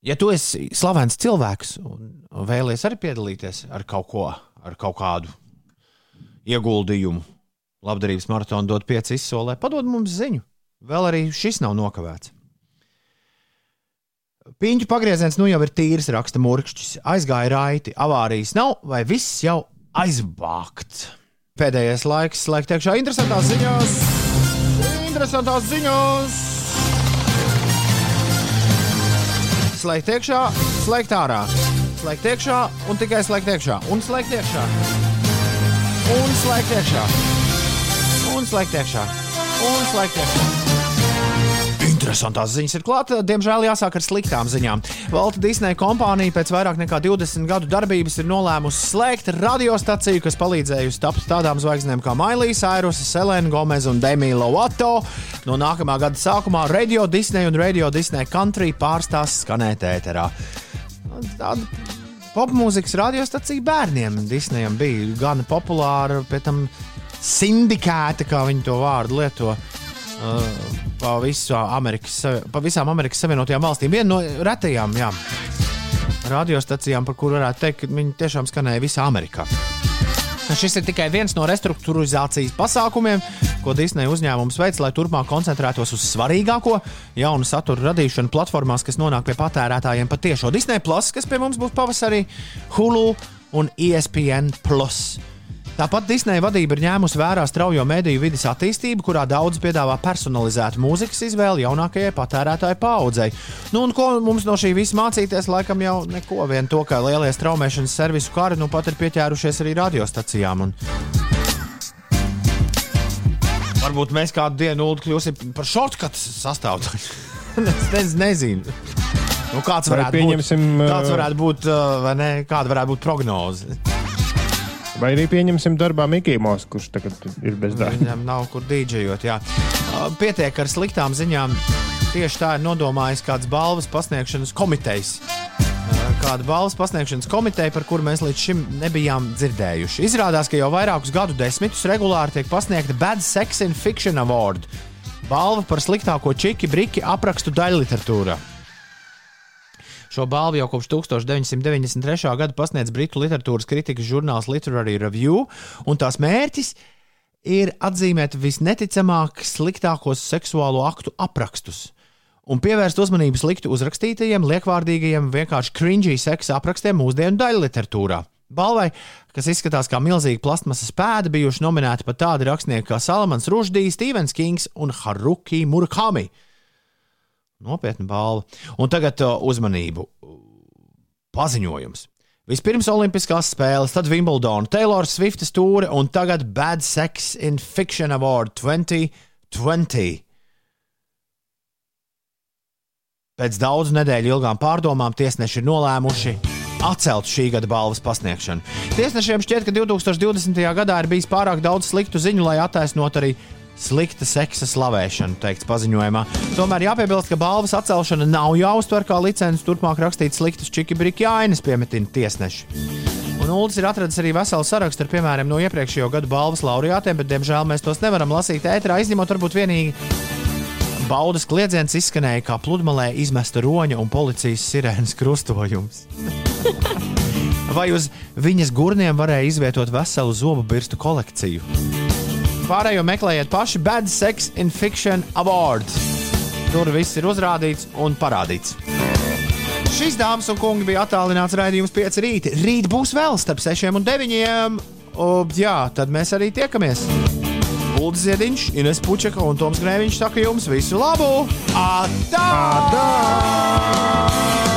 S1: Ja tu esi slavens cilvēks un vēlies arī piedalīties ar kaut ko, ar kaut kādu ieguldījumu, labdarības maratonu dot pieci izsolē, padod mums ziņu. Vēl arī šis nav nokavēts. Piņķu pagrieziens nu jau ir tīrs, raksta Mūrkšķis. Aizgāja raiti, avārijas nav, vai viss jau aizvākts. Pēdējais laiks slēgt iekšā interesantās ziņās. Interesantās ziņās. Slēgt iekšā, slēgt ārā. Slēgt iekšā un tikai slēgt iekšā. Un slēgt iekšā. Un slēgt iekšā un slēgt iekšā. Un slēgt iekšā. Interesantās ziņas ir klāta. Diemžēl jāsāk ar sliktām ziņām. Valta Disneja kompānija pēc vairāk nekā 20 gadu darbības ir nolēmusi slēgt radiostaciju, kas palīdzējusi tapt tādām zvaigznēm kā Mailijas, Airusa, Selena Gomez un Demija Lovato. No nākamā gada sākumā Radio Disney un Radio Disney Country pārstās skanēt ēterā. Tāda popmūzikas radiostacija bērniem Disneyam bija gana populāra. Pēc tam sindikāti, kā viņi to vārdu lieto. Uh, pa, Amerikas, pa visām Amerikas Savienotajām valstīm. Viena no retajām jā, radiostacijām, par kurām varētu teikt, ka viņi tiešām skanēja visā Amerikā. Šis ir tikai viens no restruktūrizācijas pasākumiem, ko Disneja uzņēmums veic, lai turpmāk koncentrētos uz svarīgāko jaunu satura radīšanu platformās, kas nonāk pie patērētājiem patiešo Disneja Plus, kas pie mums būs pavasarī, Hulu un ESPN. Plus. Tāpat Disneja vadība ir ņēmusi vērā straujo mediju vidas attīstību, kurā daudz piedāvā personalizētu mūzikas izvēli jaunākajai patērētāju paudzei. Nu, un ko mums no šī visa mācīties, laikam jau neko vien to, ka lielie straumēšanas servisu kari nu pat ir pieķērušies arī radiostacijām. Un... Varbūt mēs kādu dienu kļūsim par shortcut sastāvdaļu. (laughs) es nezinu. Nu, kāds varētu būt? Kāds varētu būt, vai ne? Kāda varētu būt prognoze?
S2: Vai arī pieņemsim darbā Mosu, kurš tagad ir bez darba.
S1: Viņam nav kur dīdžejot. Jā. Pietiek ar sliktām ziņām. Tieši tā ir nodomājis kāds balvas pasniegšanas komitejas. Kāda balvas pasniegšanas komiteja, par kuru mēs līdz šim nebijām dzirdējuši. Izrādās, ka jau vairākus gadu desmitus regulāri tiek pasniegta Bad Sex in Fiction Award. Balva par sliktāko čiki briki aprakstu daļliteratūrā. Šo balvu jau kopš 1993. gada pasniedz Britu literatūras kritikas žurnāls Literary Review, un tās mērķis ir atzīmēt visneticamāk sliktākos seksuālo aktu aprakstus. Un pievērst uzmanību slikti uzrakstītajiem, liekvārdīgajiem, vienkārši cringy seksa aprakstiem mūsdienu daļliteratūrā. Balvai, kas izskatās kā milzīga plasmasas pēda, bijuši nominēti pat tādi rakstnieki kā Salamans Rushdijs, Stevens Kings un Haruki Murakami. Nopietna balva. Un tagad uh, uzmanību. Paziņojums. Vispirms Olimpiskās spēles, tad Wimbledona, Taylor Swiftas tūre un tagad Bad Sex in Fiction Award 2020. Pēc daudzu nedēļu ilgām pārdomām tiesneši ir nolēmuši atcelt šī gada balvas pasniegšanu. Tiesnešiem šķiet, ka 2020. gadā ir bijis pārāk daudz sliktu ziņu, lai attaisnot arī slikta seksa slavēšanu, teikts paziņojumā. Tomēr jāpiebilst, ka balvas atcelšana nav jāuztver kā licences turpmāk rakstīt sliktus čiki-briki ainas, piemetina tiesneši. Un Ulas ir atradis arī veselu sarakstu ar piemēriem no iepriekšējo gadu balvas laureātiem, bet, diemžēl, mēs tos nevaram lasīt ēterā, izņemot varbūt vienīgi baudas kliedziens izskanēja kā pludmalē izmesta roņa un policijas sirēnas krustojums. (laughs) Vai uz viņas gurniem varēja izvietot veselu zobu birstu kolekciju? Pārējo meklējiet paši Bad Sex in Fiction Awards. Tur viss ir uzrādīts un parādīts. Šīs dāmas un kungi bija attālināts raidījums 5 rīta. Rīt būs vēl starp 6 un 9. O, jā, tad mēs arī tiekamies. Ulrichs Ziediņš, Ines Puķeka un Toms Grēviņš saka jums visu labu! Atā! Atā!